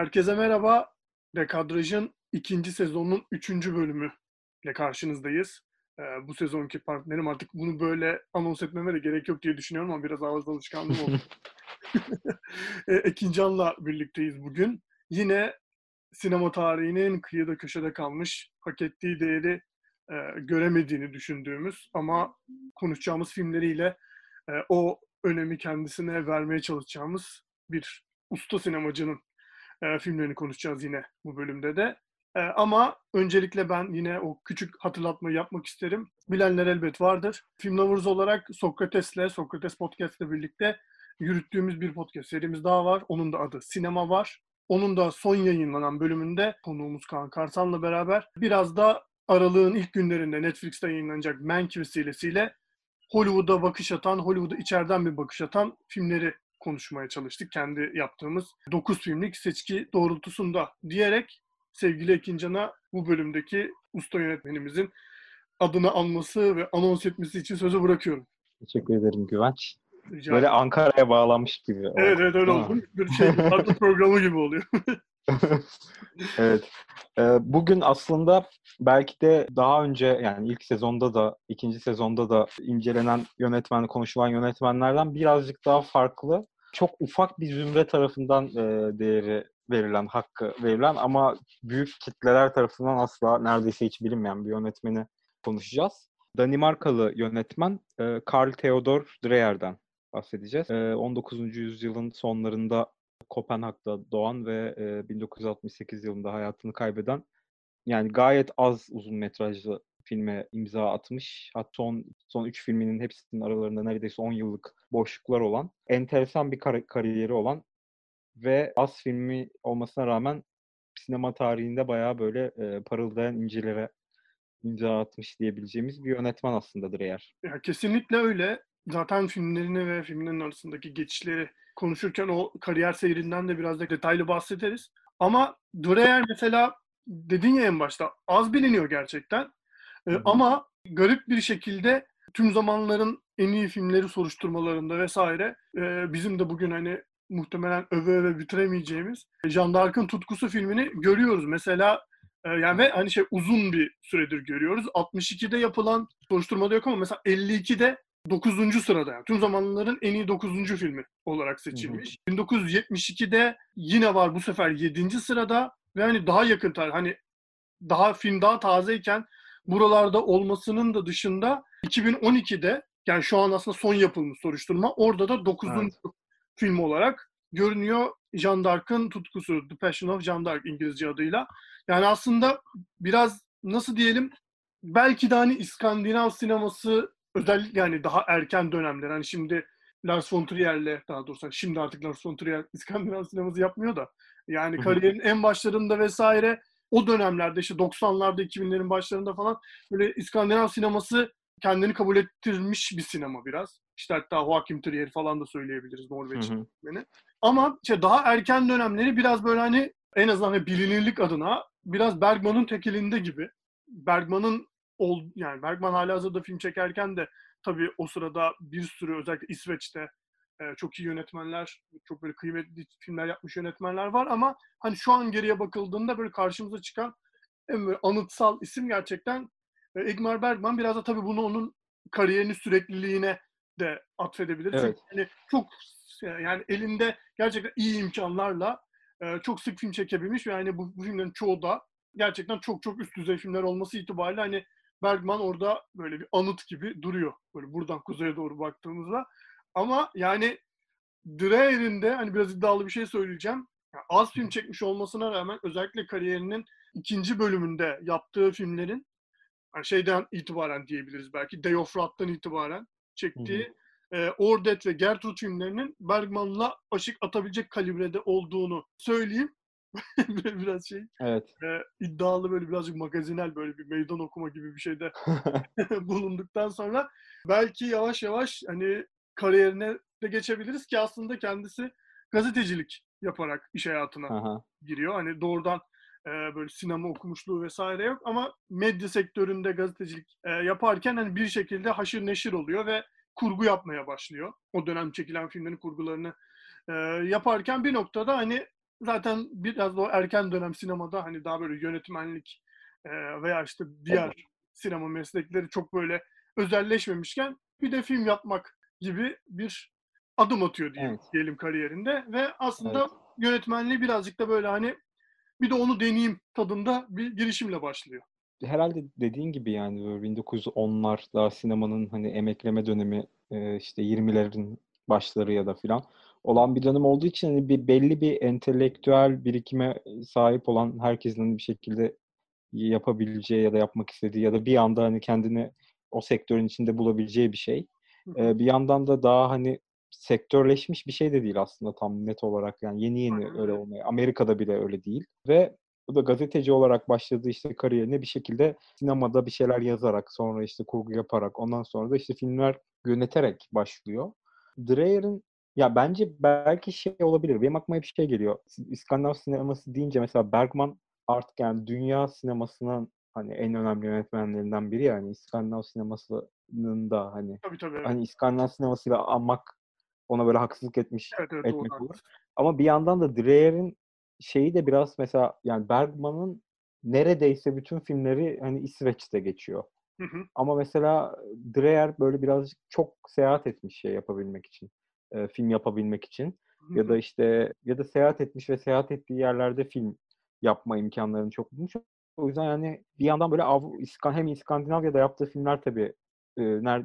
Herkese merhaba. Dekadraj'ın ikinci sezonunun üçüncü bölümü ile karşınızdayız. Ee, bu sezonki partnerim artık bunu böyle anons etmeme de gerek yok diye düşünüyorum ama biraz ağız alışkanlığım oldu. e, Ekin Can'la birlikteyiz bugün. Yine sinema tarihinin kıyıda köşede kalmış, hak ettiği değeri e, göremediğini düşündüğümüz ama konuşacağımız filmleriyle e, o önemi kendisine vermeye çalışacağımız bir usta sinemacının e, filmlerini konuşacağız yine bu bölümde de. E, ama öncelikle ben yine o küçük hatırlatmayı yapmak isterim. Bilenler elbet vardır. Film Lovers olarak Sokrates'le, Sokrates Podcast'le birlikte yürüttüğümüz bir podcast serimiz daha var. Onun da adı Sinema var. Onun da son yayınlanan bölümünde konuğumuz Kaan Karsan'la beraber biraz da aralığın ilk günlerinde Netflix'te yayınlanacak Mank vesilesiyle Hollywood'a bakış atan, Hollywood'a içeriden bir bakış atan filmleri konuşmaya çalıştık. Kendi yaptığımız 9 filmlik seçki doğrultusunda diyerek sevgili Ekincan'a bu bölümdeki usta yönetmenimizin adını anması ve anons etmesi için sözü bırakıyorum. Teşekkür ederim Güvenç. Rica Böyle. Ankara'ya bağlanmış gibi. Evet evet öyle oldu. Bir şey radyo programı gibi oluyor. evet. Ee, bugün aslında belki de daha önce yani ilk sezonda da ikinci sezonda da incelenen yönetmen, konuşulan yönetmenlerden birazcık daha farklı. Çok ufak bir zümre tarafından e, değeri verilen, hakkı verilen ama büyük kitleler tarafından asla neredeyse hiç bilinmeyen bir yönetmeni konuşacağız. Danimarkalı yönetmen e, Karl Theodor Dreyer'den bahsedeceğiz. E, 19. yüzyılın sonlarında Kopenhag'da doğan ve e, 1968 yılında hayatını kaybeden yani gayet az uzun metrajlı filme imza atmış. Hatta son son 3 filminin hepsinin aralarında neredeyse 10 yıllık boşluklar olan, enteresan bir kar- kariyeri olan ve az filmi olmasına rağmen sinema tarihinde bayağı böyle e, parıldayan incilere imza atmış diyebileceğimiz bir yönetmen aslında Dreyer. Ya kesinlikle öyle. Zaten filmlerini ve filmlerin arasındaki geçişleri konuşurken o kariyer seyrinden de biraz da detaylı bahsederiz. Ama Dreyer mesela dedin ya en başta az biliniyor gerçekten. Ee, ama garip bir şekilde tüm zamanların en iyi filmleri soruşturmalarında vesaire e, bizim de bugün hani muhtemelen öve öve bitiremeyeceğimiz Jean d'Arc'ın Tutkusu filmini görüyoruz. Mesela e, yani ve hani şey uzun bir süredir görüyoruz. 62'de yapılan soruşturmada yok ama mesela 52'de 9. sırada yani tüm zamanların en iyi 9. filmi olarak seçilmiş. 1972'de yine var bu sefer 7. sırada ve hani daha yakın tarih hani daha film daha tazeyken buralarda olmasının da dışında 2012'de yani şu an aslında son yapılmış soruşturma orada da 9. Evet. film olarak görünüyor Jean d'Arc'ın tutkusu The Passion of Jean d'Arc İngilizce adıyla. Yani aslında biraz nasıl diyelim belki de hani İskandinav sineması özellikle yani daha erken dönemler hani şimdi Lars von Trier'le daha doğrusu hani şimdi artık Lars von Trier İskandinav sineması yapmıyor da yani kariyerin en başlarında vesaire o dönemlerde işte 90'larda 2000'lerin başlarında falan böyle İskandinav sineması kendini kabul ettirmiş bir sinema biraz. İşte hatta Joachim Trier falan da söyleyebiliriz Norveç Hı hı. yönetmeni. Ama işte daha erken dönemleri biraz böyle hani en azından hani bilinirlik adına biraz Bergman'ın tekelinde gibi. Bergman'ın ol, yani Bergman hala hazırda film çekerken de tabii o sırada bir sürü özellikle İsveç'te e, çok iyi yönetmenler, çok böyle kıymetli filmler yapmış yönetmenler var ama hani şu an geriye bakıldığında böyle karşımıza çıkan en böyle anıtsal isim gerçekten e, Ingmar Bergman. Biraz da tabii bunu onun kariyerinin sürekliliğine de atfedebiliriz. Evet. Çünkü hani çok yani elinde gerçekten iyi imkanlarla e, çok sık film çekebilmiş ve yani bu, bu filmlerin çoğu da gerçekten çok çok üst düzey filmler olması itibariyle hani Bergman orada böyle bir anıt gibi duruyor. Böyle buradan kuzeye doğru baktığımızda. Ama yani Dreyer'in de hani biraz iddialı bir şey söyleyeceğim. Yani az film çekmiş olmasına rağmen özellikle kariyerinin ikinci bölümünde yaptığı filmlerin yani şeyden itibaren diyebiliriz belki Day of Wrath'tan itibaren çektiği e, Ordet ve Gertrude filmlerinin Bergman'la aşık atabilecek kalibrede olduğunu söyleyeyim. biraz şey Evet. e, iddialı böyle birazcık magazinel böyle bir meydan okuma gibi bir şeyde bulunduktan sonra belki yavaş yavaş hani kariyerine de geçebiliriz ki aslında kendisi gazetecilik yaparak iş hayatına Aha. giriyor. Hani doğrudan e, böyle sinema okumuşluğu vesaire yok ama medya sektöründe gazetecilik e, yaparken hani bir şekilde haşır neşir oluyor ve kurgu yapmaya başlıyor. O dönem çekilen filmlerin kurgularını e, yaparken bir noktada hani zaten biraz da o erken dönem sinemada hani daha böyle yönetmenlik e, veya işte diğer sinema meslekleri çok böyle özelleşmemişken bir de film yapmak gibi bir adım atıyor diyelim, Evet. diyelim kariyerinde ve aslında Evet. yönetmenliği birazcık da böyle hani bir de onu deneyeyim tadında bir girişimle başlıyor. Herhalde dediğin gibi yani böyle 1910'lar daha sinemanın hani emekleme dönemi e, işte 20'lerin başları ya da filan olan bir dönem olduğu için hani bir belli bir entelektüel birikime sahip olan herkesin bir şekilde yapabileceği ya da yapmak istediği ya da bir anda hani kendini o sektörün içinde bulabileceği bir şey. Hı hı. E, bir yandan da daha hani sektörleşmiş bir şey de değil aslında tam net olarak yani yeni yeni öyle. olmaya. Amerika'da bile öyle değil ve bu da gazeteci olarak başladığı işte kariyerine bir şekilde sinemada bir şeyler yazarak sonra işte kurgu yaparak ondan sonra da işte filmler yöneterek başlıyor. Dreyer'in ya bence belki şey olabilir. Benim aklıma hep şey geliyor. İskandinav sineması deyince mesela Bergman artık yani dünya sinemasının hani en önemli yönetmenlerinden biri yani İskandinav sinemasının da hani Tabii tabii. Evet, hani İskandinav sinemasıyla anmak ona böyle haksızlık etmiş evet, evet doğru. etmek olur. haklısın. Ama bir yandan da Dreyer'in şeyi de biraz mesela yani Bergman'ın neredeyse bütün filmleri hani İsveç'te geçiyor. Hı hı. Ama mesela Dreyer böyle birazcık çok seyahat etmiş şey yapabilmek için. E, film yapabilmek için. Hı Ya da işte ya da seyahat etmiş ve seyahat ettiği yerlerde film yapma imkanlarını çok bulmuş. O yüzden yani bir yandan böyle Av- hem İskandinavya'da yaptığı filmler tabii e,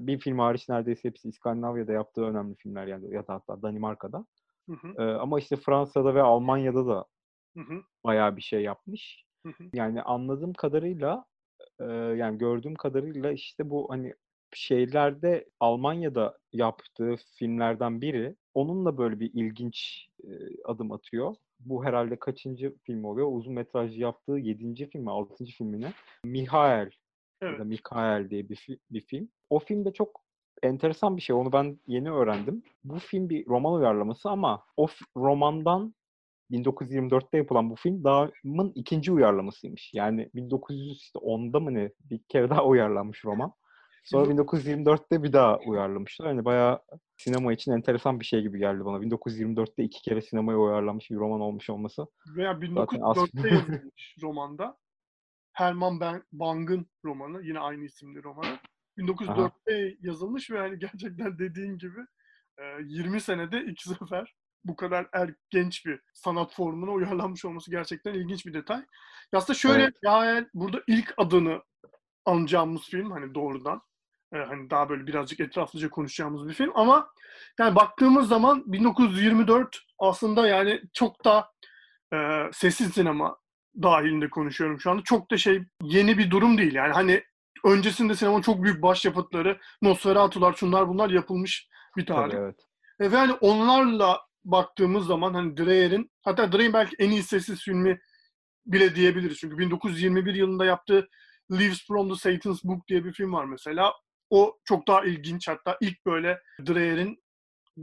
bir film hariç neredeyse hepsi İskandinavya'da yaptığı önemli filmler yani ya da hatta Danimarka'da. Hı hı. E, ama işte Fransa'da ve Almanya'da da Hı hı. bayağı bir şey yapmış. Hı hı. Yani anladığım kadarıyla e, yani gördüğüm kadarıyla işte bu hani şeylerde Almanya'da yaptığı filmlerden biri onunla böyle bir ilginç e, adım atıyor. Bu herhalde kaçıncı film oluyor? Uzun metrajlı yaptığı yedinci film mi, altıncı filmine. Mihail ya Evet. da Mikael diye bir, fi- bir film. O filmde çok enteresan bir şey. Onu ben yeni öğrendim. Bu film bir roman uyarlaması ama o romandan 1924'te yapılan bu film dağımın ikinci uyarlamasıymış. Yani 1910'da mı ne bir kere daha uyarlanmış roman. Sonra 1924'te bir daha uyarlamışlar. Hani bayağı sinema için enteresan bir şey gibi geldi bana. 1924'te iki kere sinemaya uyarlanmış bir roman olmuş olması. Veya Zaten az 1904'te yazılmış romanda. Herman Ben- Bang'ın romanı. Yine aynı isimli romanı. 1904'te yazılmış ve hani gerçekten dediğin gibi e, 20 senede iki sefer bu kadar er, genç bir sanat formuna uyarlanmış olması gerçekten ilginç bir detay. Ya aslında şöyle Evet. Yael burada ilk adını anacağımız film hani doğrudan e, hani daha böyle birazcık etraflıca konuşacağımız bir film ama yani baktığımız zaman 1924 aslında yani çok da e, sessiz sinema dahilinde konuşuyorum şu anda. Çok da şey yeni bir durum değil. Yani hani öncesinde sinemanın çok büyük başyapıtları, Nosferatu'lar, şunlar bunlar yapılmış bir Tabii tarih. evet. E, ve hani onlarla baktığımız zaman hani Dreyer'in hatta Dreyer'in belki en iyi sessiz filmi bile diyebiliriz. Çünkü 1921 yılında yaptığı Leaves from the Satan's Book diye bir film var mesela. O çok daha ilginç hatta ilk böyle Dreyer'in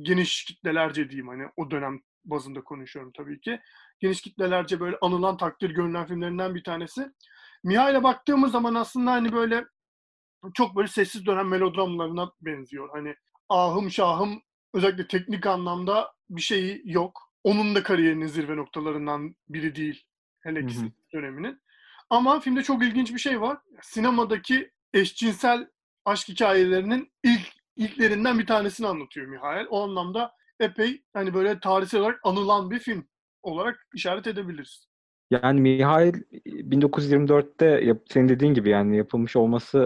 geniş kitlelerce diyeyim hani o dönem bazında konuşuyorum tabii ki. Geniş kitlelerce böyle anılan takdir görülen filmlerinden bir tanesi. Mihail'e baktığımız zaman aslında hani böyle çok böyle sessiz dönem melodramlarına benziyor. Hani ahım şahım özellikle teknik anlamda bir şeyi yok. Onun da kariyerinin zirve noktalarından biri değil. Hele ki döneminin. Ama filmde çok ilginç bir şey var. Sinemadaki eşcinsel aşk hikayelerinin ilk ilklerinden bir tanesini anlatıyor Mihail. O anlamda epey hani böyle tarihsel olarak anılan bir film olarak işaret edebiliriz. Yani Mihail 1924'te yap- senin dediğin gibi yani yapılmış olması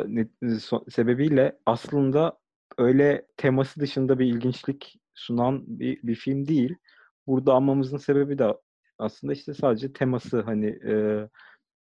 so- sebebiyle aslında öyle teması dışında bir ilginçlik sunan bir, bir film değil. Burada anmamızın sebebi de aslında işte sadece teması hani e,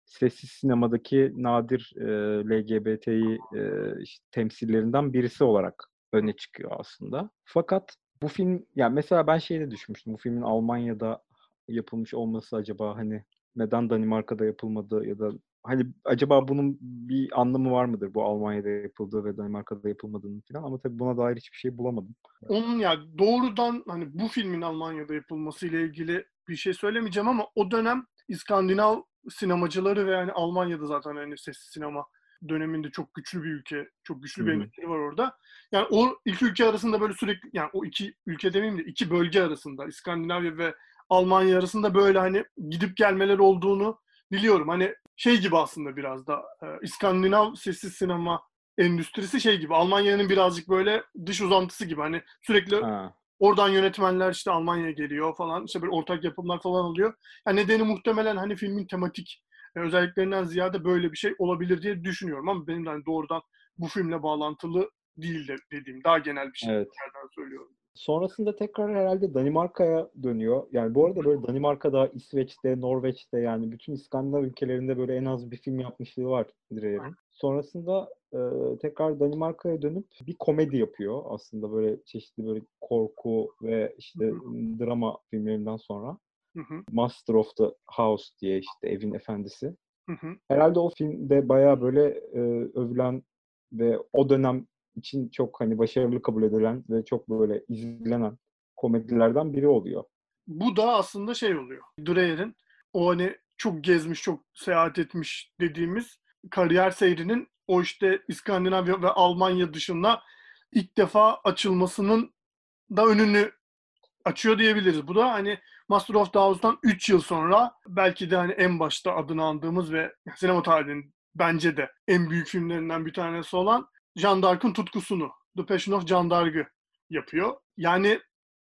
sessiz sinemadaki nadir e, LGBT'yi e, işte temsillerinden birisi olarak öne çıkıyor aslında. Fakat bu film yani mesela ben şeyde düşünmüştüm. Bu filmin Almanya'da yapılmış olması acaba hani neden Danimarka'da yapılmadı ya da hani acaba bunun bir anlamı var mıdır bu Almanya'da yapıldığı ve Danimarka'da yapılmadığının falan ama tabii buna dair hiçbir şey bulamadım. Onun yani doğrudan hani bu filmin Almanya'da yapılması ile ilgili bir şey söylemeyeceğim ama o dönem İskandinav sinemacıları ve yani Almanya'da zaten hani sessiz sinema döneminde çok güçlü bir ülke, çok güçlü bir endüstri var orada. Yani o iki ülke arasında böyle sürekli yani o iki ülke demeyeyim de iki bölge arasında İskandinavya ve Almanya arasında böyle hani gidip gelmeler olduğunu biliyorum. Hani şey gibi aslında biraz da e, İskandinav sessiz sinema endüstrisi şey gibi. Almanya'nın birazcık böyle dış uzantısı gibi. Hani sürekli Ha. Oradan yönetmenler işte Almanya'ya geliyor falan. İşte böyle ortak yapımlar falan oluyor. Yani nedeni muhtemelen hani filmin tematik e, özelliklerinden ziyade böyle bir şey olabilir diye düşünüyorum ama benim de hani doğrudan bu filmle bağlantılı değil de dediğim daha genel bir şey Evet. söylüyorum. Sonrasında tekrar herhalde Danimarka'ya dönüyor. Yani bu arada böyle Danimarka'da, İsveç'te, Norveç'te yani bütün İskandinav ülkelerinde böyle en az bir film yapmışlığı var Dreyer'in. Sonrasında e, tekrar Danimarka'ya dönüp bir komedi yapıyor. Aslında böyle çeşitli böyle korku ve işte Hı drama filmlerinden sonra. Hı hı, Master of the House diye işte evin efendisi. hı hı. Herhalde o filmde bayağı böyle e, övülen ve o dönem için çok hani başarılı kabul edilen ve çok böyle izlenen komedilerden biri oluyor. Bu da aslında şey oluyor. Dreyer'in o hani çok gezmiş, çok seyahat etmiş dediğimiz kariyer seyrinin o işte İskandinavya ve Almanya dışında ilk defa açılmasının da önünü açıyor diyebiliriz. Bu da hani Master of House'dan 3 yıl sonra belki de hani en başta adını andığımız ve sinema tarihinin bence de en büyük filmlerinden bir tanesi olan Jean d'Arc'ın tutkusunu, The Passion of Jean d'Arc'ı yapıyor. Yani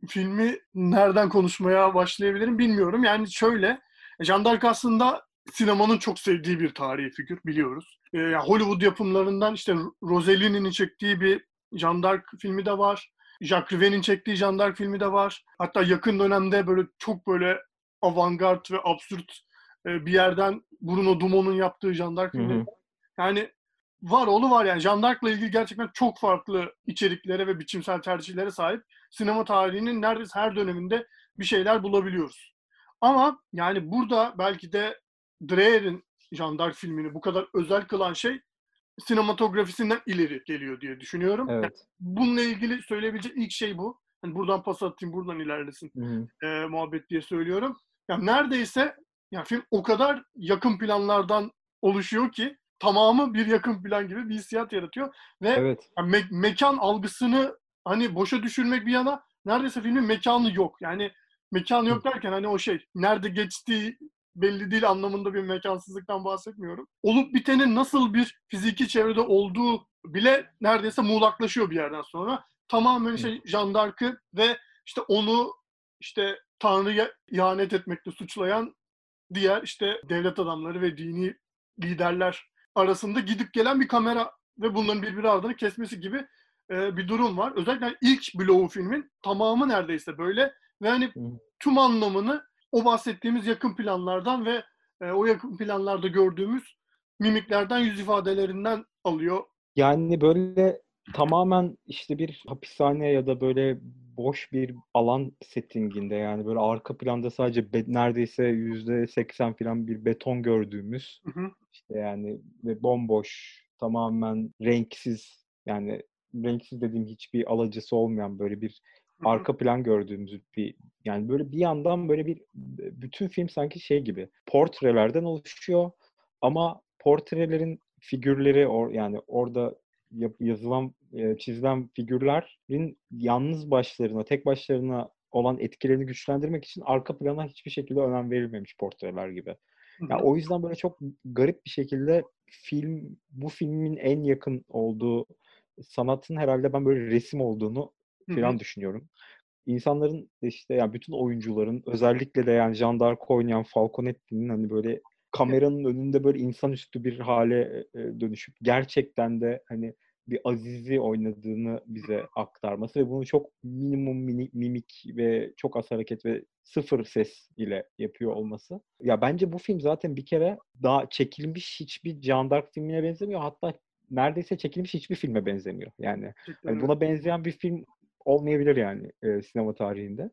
filmi nereden konuşmaya başlayabilirim bilmiyorum. Yani şöyle, Jean d'Arc aslında sinemanın çok sevdiği bir tarihi figür biliyoruz. Yani Hollywood yapımlarından işte Rosalie'nin çektiği bir Jean d'Arc filmi de var. Jacques Rivet'in çektiği Jean d'Arc filmi de var. Hatta yakın dönemde böyle çok böyle avantgard ve absürt e, bir yerden Bruno Dumont'un yaptığı Jean d'Arc Hı hı. filmi. Yani var oğlu var yani. Jean d'Arc'la ilgili gerçekten çok farklı içeriklere ve biçimsel tercihlere sahip sinema tarihinin neredeyse her döneminde bir şeyler bulabiliyoruz. Ama yani burada belki de Dreyer'in Jean d'Arc filmini bu kadar özel kılan şey sinematografisinden ileri geliyor diye düşünüyorum. Evet. Bununla ilgili söyleyebileceğim ilk şey bu. Hani buradan pas atayım, buradan ilerlesin hı. e, muhabbet diye söylüyorum. Yani neredeyse yani film o kadar yakın planlardan oluşuyor ki tamamı bir yakın plan gibi bir hissiyat yaratıyor ve Evet. yani me- mekan algısını hani boşa düşürmek bir yana neredeyse filmin mekanı yok. Yani mekanı yok derken hani o şey nerede geçtiği belli değil anlamında bir mekansızlıktan bahsetmiyorum. Olup bitenin nasıl bir fiziki çevrede olduğu bile neredeyse muğlaklaşıyor bir yerden sonra. Tamamen şey Jean d'Arc'ı ve işte onu işte Tanrı'ya ihanet etmekle suçlayan diğer işte devlet adamları ve dini liderler arasında gidip gelen bir kamera ve bunların birbiri ardını kesmesi gibi e, bir durum var. Özellikle ilk bloğu filmin tamamı neredeyse böyle ve hani tüm anlamını o bahsettiğimiz yakın planlardan ve e, o yakın planlarda gördüğümüz mimiklerden, yüz ifadelerinden alıyor. Yani böyle tamamen işte bir hapishane ya da böyle boş bir alan settinginde yani böyle arka planda sadece be- neredeyse yüzde seksen falan bir beton gördüğümüz Hı hı. işte yani ve bomboş tamamen renksiz yani renksiz dediğim hiçbir alacısı olmayan böyle bir. Arka plan gördüğümüz bir yani böyle bir yandan böyle bir bütün film sanki şey gibi portrelerden oluşuyor ama portrelerin figürleri or, yani orada yazılan e, çizilen figürlerin yalnız başlarına tek başlarına olan etkilerini güçlendirmek için arka plana hiçbir şekilde önem verilmemiş portreler gibi. Hı Ya hı. o yüzden böyle çok garip bir şekilde film bu filmin en yakın olduğu sanatın herhalde ben böyle resim olduğunu. Falan düşünüyorum. İnsanların işte yani bütün oyuncuların özellikle de yani Jean d'Arc oynayan Falconetti'nin hani böyle kameranın önünde böyle insanüstü bir hale e, dönüşüp gerçekten de hani bir Aziz'i oynadığını bize aktarması ve bunu çok minimum mini- mimik ve çok az hareket ve sıfır ses ile yapıyor olması. Ya bence bu film zaten bir kere daha çekilmiş hiçbir Jean d'Arc filmine benzemiyor. Hatta neredeyse çekilmiş hiçbir filme benzemiyor. Yani öyle. buna benzeyen bir film olmayabilir yani e, sinema tarihinde.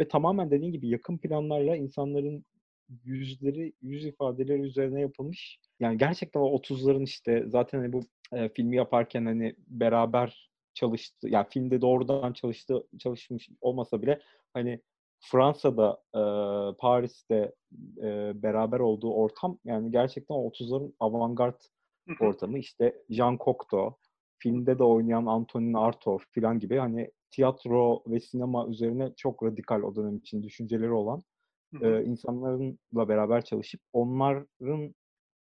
Ve tamamen dediğin gibi yakın planlarla insanların yüzleri, yüz ifadeleri üzerine yapılmış. Yani gerçekten o 30'ların işte zaten hani bu e, filmi yaparken hani beraber çalıştı. Yani filmde doğrudan çalıştı, çalışmış olmasa bile hani Fransa'da, e, Paris'te e, beraber olduğu ortam yani gerçekten o 30'ların avantgard ortamı. İşte Jean Cocteau, filmde de oynayan Antonin Artaud falan gibi hani tiyatro ve sinema üzerine çok radikal o dönem için düşünceleri olan. E, insanlarla beraber çalışıp onların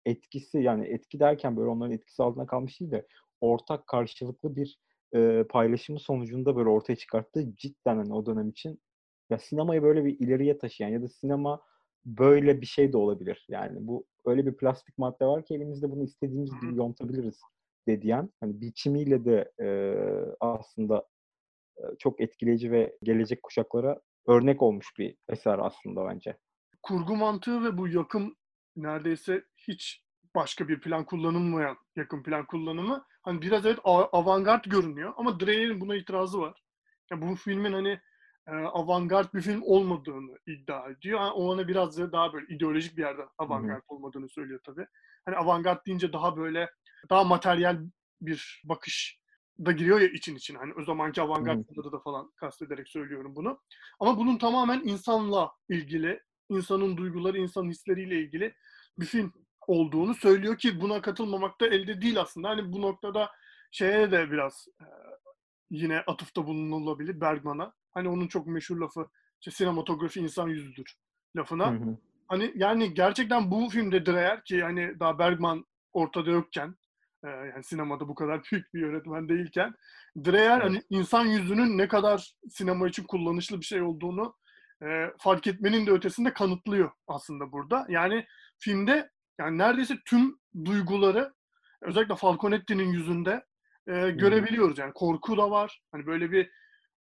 etkisi yani etki derken böyle onların etkisi altında kalmış değil de ortak karşılıklı bir e, paylaşımı sonucunda böyle ortaya çıkarttığı cidden hani o dönem için ya sinemayı böyle bir ileriye taşıyan ya da sinema böyle bir şey de olabilir. Yani bu öyle bir plastik madde var ki elimizde bunu istediğimiz gibi yontabiliriz dediyen hani biçimiyle de e, aslında çok etkileyici ve gelecek kuşaklara örnek olmuş bir eser aslında bence. Kurgu mantığı ve bu yakın neredeyse hiç başka bir plan kullanılmayan yakın plan kullanımı hani biraz evet avantgard görünüyor ama Dreyer'in buna itirazı var. Yani bu filmin hani e, avantgard bir film olmadığını iddia ediyor. Yani o ona biraz daha böyle ideolojik bir yerden avantgard olmadığını söylüyor tabii. Hani avantgard deyince daha böyle daha materyal bir bakış da giriyor ya için için. Hani o zamanki avantgard filmleri da falan kastederek söylüyorum bunu. Ama bunun tamamen insanla ilgili, insanın duyguları, insanın hisleriyle ilgili bir film olduğunu söylüyor ki buna katılmamak da elde değil aslında. Hani bu noktada şeye de biraz e, yine atıfta bulunulabilir Bergman'a. Hani onun çok meşhur lafı işte sinematografi insan yüzüdür lafına. Hı hı. Hani yani gerçekten bu filmde Dreyer ki hani daha Bergman ortada yokken e, yani sinemada bu kadar büyük bir yönetmen değilken Dreyer hani insan yüzünün ne kadar sinema için kullanışlı bir şey olduğunu e, fark etmenin de ötesinde kanıtlıyor aslında burada. Yani filmde yani neredeyse tüm duyguları özellikle Falconetti'nin yüzünde e, görebiliyoruz. Yani korku da var. Hani böyle bir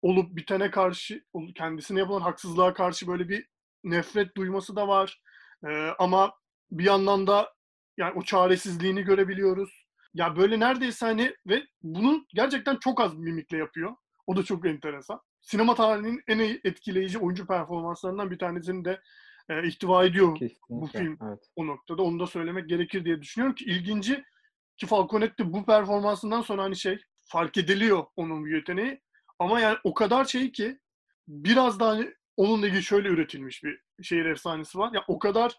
olup bitene karşı kendisine yapılan haksızlığa karşı böyle bir nefret duyması da var. E, ama bir yandan da yani o çaresizliğini görebiliyoruz. Ya böyle neredeyse hani ve bunu gerçekten çok az mimikle yapıyor. O da çok enteresan. Sinema tarihinin en etkileyici oyuncu performanslarından bir tanesini de e, ihtiva ediyor Kesinlikle, bu film evet. o noktada. Onu da söylemek gerekir diye düşünüyorum ki ilginci ki Falconetti bu performansından sonra hani şey fark ediliyor onun yeteneği. Ama yani o kadar şey ki biraz daha hani onunla ilgili şöyle üretilmiş bir şehir efsanesi var. Ya o kadar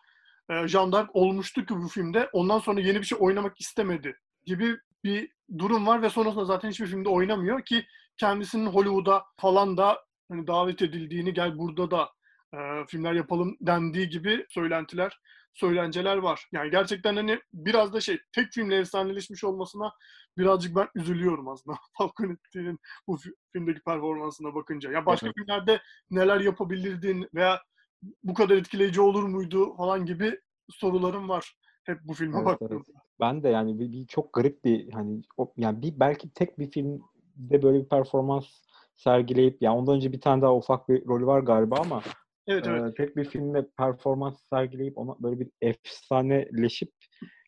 e, Jean olmuştu ki bu filmde ondan sonra yeni bir şey oynamak istemedi gibi bir durum var ve sonrasında zaten hiçbir filmde oynamıyor ki kendisinin Hollywood'a falan da hani davet edildiğini gel burada da e, filmler yapalım dendiği gibi söylentiler, söylenceler var. Yani gerçekten hani biraz da şey tek filmle efsaneleşmiş olmasına birazcık ben üzülüyorum aslında Falconetti'nin bu filmdeki performansına bakınca. Ya başka evet. filmlerde neler yapabilirdin veya bu kadar etkileyici olur muydu falan gibi sorularım var hep bu filme evet, baktığımda. Evet. Ben de yani bir, bir çok garip bir hani o, yani bir belki tek bir filmde böyle bir performans sergileyip yani ondan önce bir tane daha ufak bir rolü var galiba ama Evet, evet. Ee, tek bir filmde performans sergileyip ona böyle bir efsaneleşip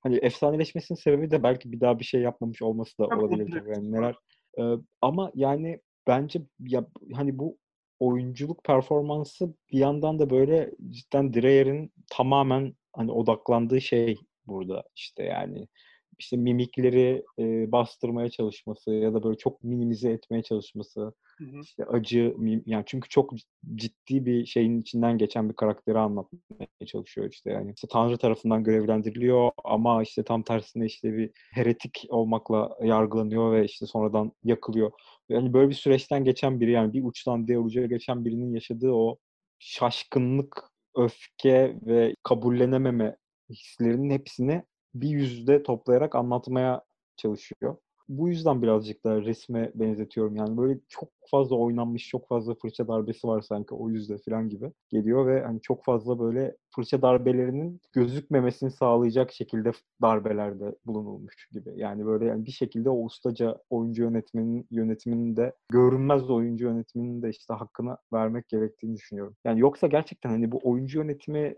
hani efsaneleşmesinin sebebi de belki bir daha bir şey yapmamış olması da olabilir. Yani neler ee, ama yani bence ya hani bu oyunculuk performansı bir yandan da böyle cidden Dreyer'in tamamen hani odaklandığı şey burada işte yani işte mimikleri e, bastırmaya çalışması ya da böyle çok minimize etmeye çalışması. Hı hı. işte acı yani çünkü çok ciddi bir şeyin içinden geçen bir karakteri anlatmaya çalışıyor işte yani işte Tanrı tarafından görevlendiriliyor ama işte tam tersine işte bir heretik olmakla yargılanıyor ve işte sonradan yakılıyor. Yani böyle bir süreçten geçen biri yani bir uçtan diğer uca geçen birinin yaşadığı o şaşkınlık, öfke ve kabullenememe hislerinin hepsini bir yüzde toplayarak anlatmaya çalışıyor. Bu yüzden birazcık da resme benzetiyorum. Yani böyle çok fazla oynanmış, çok fazla fırça darbesi var sanki o yüzde falan gibi geliyor ve hani çok fazla böyle fırça darbelerinin gözükmemesini sağlayacak şekilde darbelerde bulunulmuş gibi. Yani böyle yani bir şekilde o ustaca oyuncu yönetmenin yönetiminin de görünmez oyuncu yönetiminin de işte hakkını vermek gerektiğini düşünüyorum. Yani yoksa gerçekten hani bu oyuncu yönetimi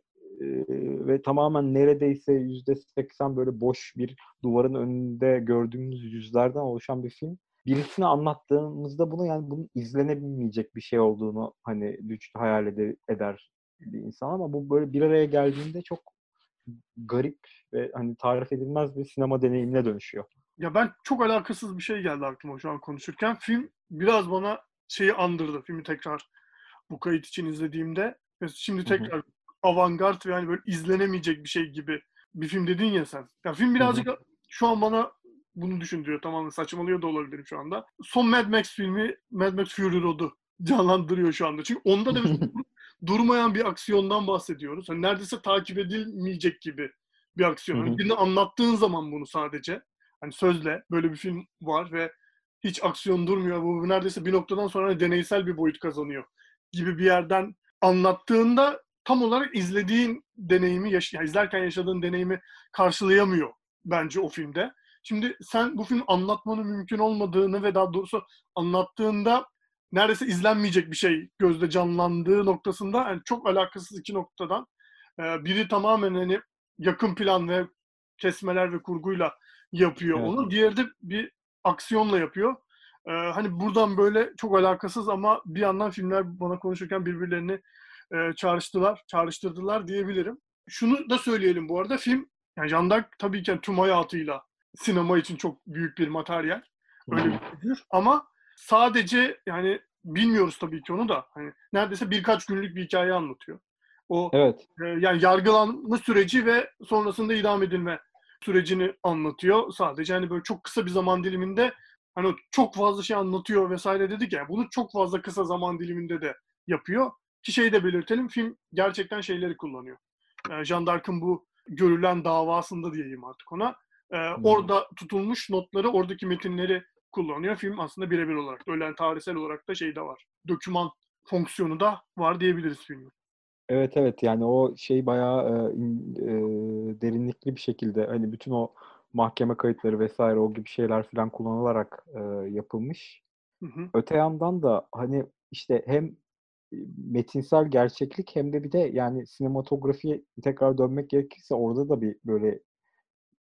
ve tamamen neredeyse yüzde seksen böyle boş bir duvarın önünde gördüğümüz yüzlerden oluşan bir film. Birisini anlattığımızda bunu yani bunun izlenebilmeyecek bir şey olduğunu hani güçlü hayal eder, eder bir insan ama bu böyle bir araya geldiğinde çok garip ve hani tarif edilmez bir sinema deneyimine dönüşüyor. Ya ben çok alakasız bir şey geldi aklıma şu an konuşurken. Film biraz bana şeyi andırdı. Filmi tekrar bu kayıt için izlediğimde. Şimdi tekrar hı hı avantgard ve yani böyle izlenemeyecek bir şey gibi bir film dedin ya sen. Ya film birazcık Hı-hı. şu an bana bunu düşündürüyor. Tamamen saçmalıyor da olabilirim şu anda. Son Mad Max filmi Mad Max Fury Road'u canlandırıyor şu anda. Çünkü onda da durmayan bir aksiyondan bahsediyoruz. Hani neredeyse takip edilmeyecek gibi bir aksiyon. Hı Hani hı. birine anlattığın zaman bunu sadece hani sözle böyle bir film var ve hiç aksiyon durmuyor. Bu neredeyse bir noktadan sonra hani deneysel bir boyut kazanıyor gibi bir yerden anlattığında tam olarak izlediğin deneyimi, yaş- yani izlerken yaşadığın deneyimi karşılayamıyor bence o filmde. Şimdi sen bu film anlatmanın mümkün olmadığını ve daha doğrusu anlattığında neredeyse izlenmeyecek bir şey gözde canlandığı noktasında yani çok alakasız iki noktadan e, biri tamamen hani yakın plan ve kesmeler ve kurguyla yapıyor Evet. onu. Diğeri de bir aksiyonla yapıyor. E, hani buradan böyle çok alakasız ama bir yandan filmler bana konuşurken birbirlerini e, çağrıştılar, çağrıştırdılar diyebilirim. Şunu da söyleyelim bu arada film yani Jean d'Arc tabii ki tüm hayatıyla sinema için çok büyük bir materyal. Öyle bir figür. Ama sadece yani bilmiyoruz tabii ki onu da. Hani neredeyse birkaç günlük bir hikaye anlatıyor. O Evet. e, yani yargılanma süreci ve sonrasında idam edilme sürecini anlatıyor. Sadece hani böyle çok kısa bir zaman diliminde hani çok fazla şey anlatıyor vesaire dedik ya. Bunu çok fazla kısa zaman diliminde de yapıyor. Ki şeyi de belirtelim. Film gerçekten şeyleri kullanıyor. E, Jean d'Arc'ın bu görülen davasında diyeyim artık ona. E, Orada tutulmuş notları, oradaki metinleri kullanıyor. Film aslında birebir olarak. Öyle yani tarihsel olarak da şey de var. Döküman fonksiyonu da var diyebiliriz filmin. Evet evet yani o şey bayağı e, e, derinlikli bir şekilde hani bütün o mahkeme kayıtları vesaire o gibi şeyler falan kullanılarak e, yapılmış. Hı hı. Öte yandan da hani işte hem metinsel gerçeklik hem de bir de yani sinematografiye tekrar dönmek gerekirse orada da bir böyle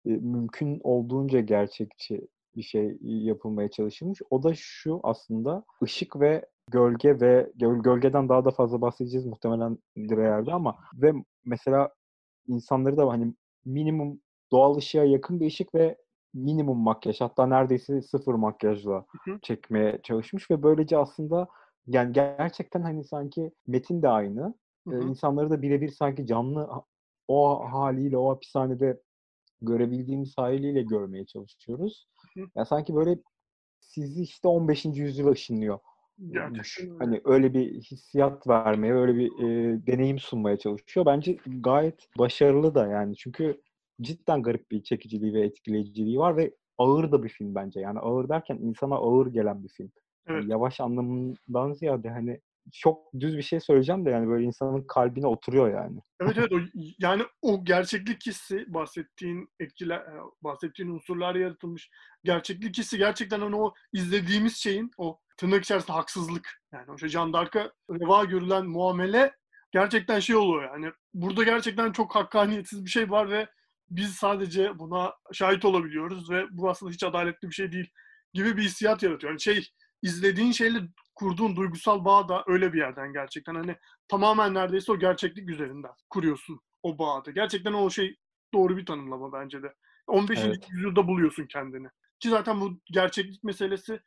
e, mümkün olduğunca gerçekçi bir şey yapılmaya çalışılmış. O da şu aslında ışık ve gölge ve göl- gölgeden daha da fazla bahsedeceğiz muhtemelen Dreier'de ama ve mesela insanları da hani minimum doğal ışığa yakın bir ışık ve minimum makyaj hatta neredeyse sıfır makyajla Hı hı. çekmeye çalışmış ve böylece aslında yani gerçekten hani sanki metin de aynı. Hı hı. insanları da birebir sanki canlı o haliyle o hapishanede görebildiğimiz haliyle görmeye çalışıyoruz. Hı hı. Ya sanki böyle sizi işte 15. yüzyıla ışınlıyor. Gerçekten. Hani öyle bir hissiyat vermeye, öyle bir e, deneyim sunmaya çalışıyor. Bence gayet başarılı da yani. Çünkü cidden garip bir çekiciliği ve etkileyiciliği var ve ağır da bir film bence. Yani ağır derken insana ağır gelen bir film. Yani Evet. yavaş anlamından ziyade hani çok düz bir şey söyleyeceğim de yani böyle insanın kalbine oturuyor yani. Evet evet o, yani o gerçeklik hissi bahsettiğin etkiler e, bahsettiğin unsurlar yaratılmış gerçeklik hissi gerçekten hani o izlediğimiz şeyin o tırnak içerisinde haksızlık yani o şey Jean d'Arc'a reva görülen muamele gerçekten şey oluyor yani burada gerçekten çok hakkaniyetsiz bir şey var ve biz sadece buna şahit olabiliyoruz ve bu aslında hiç adaletli bir şey değil gibi bir hissiyat yaratıyor. Yani şey izlediğin şeyle kurduğun duygusal bağ da öyle bir yerden gerçekten hani tamamen neredeyse o gerçeklik üzerinden kuruyorsun o bağı da. Gerçekten o şey doğru bir tanımlama bence de. 15. Evet. yüzyılda buluyorsun kendini. Ki zaten bu gerçeklik meselesi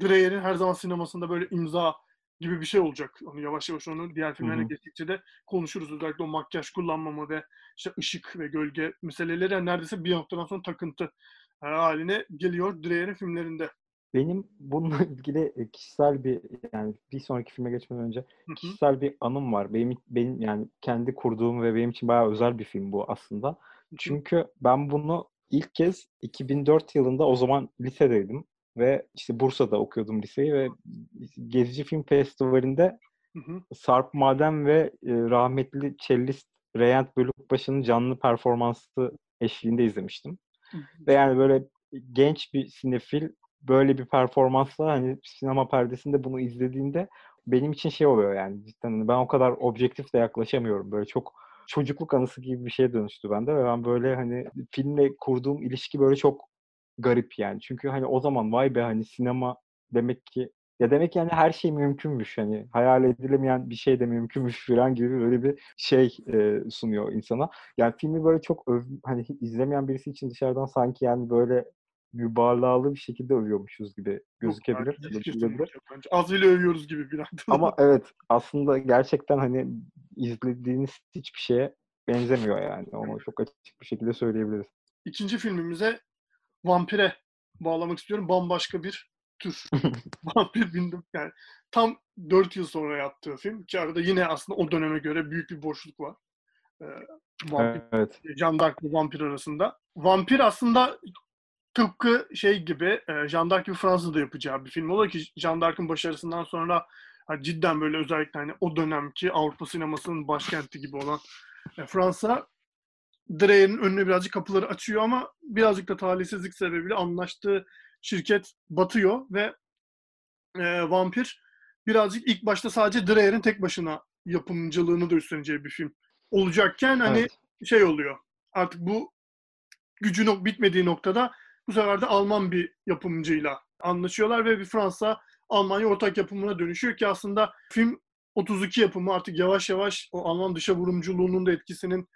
Dreyer'in her zaman sinemasında böyle imza gibi bir şey olacak. Onu yavaş yavaş onu diğer filmlerine geçtikçe de konuşuruz. Özellikle o makyaj kullanmama ve işte ışık ve gölge meseleleri yani neredeyse bir noktadan sonra takıntı e, haline geliyor Dreyer'in filmlerinde. Benim bununla ilgili e, kişisel bir yani bir sonraki filme geçmeden önce kişisel bir anım var. Benim benim yani kendi kurduğum ve benim için bayağı özel bir film bu aslında. Çünkü ben bunu ilk kez 2004 yılında o zaman lisedeydim ve işte Bursa'da okuyordum liseyi ve Gezici Film Festivali'nde. Sarp Maden ve e, rahmetli cellist Reyent Bölükbaşı'nın canlı performansı eşliğinde izlemiştim. Ve yani böyle genç bir sinefil böyle bir performansla hani sinema perdesinde bunu izlediğinde benim için şey oluyor yani cidden hani ben o kadar objektif de yaklaşamıyorum. Böyle çok çocukluk anısı gibi bir şeye dönüştü bende ve ben böyle hani filmle kurduğum ilişki böyle çok garip yani. Çünkü hani o zaman vay be hani sinema demek ki ya demek yani her şey mümkünmüş hani hayal edilemeyen bir şey de mümkünmüş falan gibi böyle bir şey e, sunuyor insana. Yani filmi böyle çok öv, hani izlemeyen birisi için dışarıdan sanki yani böyle mübalağalı bir şekilde övüyormuşuz gibi gözükebilir. Yok, bence. Az bile övüyoruz gibi bir anda. Ama evet aslında gerçekten hani izlediğiniz hiçbir şeye benzemiyor yani. Onu çok açık bir şekilde söyleyebiliriz. İkinci filmimize vampire bağlamak istiyorum. Bambaşka bir tür. Vampir bindim yani tam 4 yıl sonra yaptığı film ki arada yine aslında o döneme göre büyük bir boşluk var. Ee, vampir, Evet. Jean d'Arc ve vampir arasında. Vampir aslında tıpkı şey gibi e, Jean d'Arc gibi Fransa'da yapacağı bir film oluyor ki Jean d'Arc'ın başarısından sonra hani cidden böyle özellikle hani o dönemki Avrupa sinemasının başkenti gibi olan e, Fransa Dreyer'in önüne birazcık kapıları açıyor ama birazcık da talihsizlik sebebiyle anlaştığı şirket batıyor ve e, Vampir birazcık ilk başta sadece Dreyer'in tek başına yapımcılığını da üstleneceği bir film olacakken hani evet. şey oluyor. Artık bu gücün o- bitmediği noktada bu sefer de Alman bir yapımcıyla anlaşıyorlar ve bir Fransa Almanya ortak yapımına dönüşüyor ki aslında film 32 yapımı artık yavaş yavaş o Alman dışa vurumculuğunun da etkisinin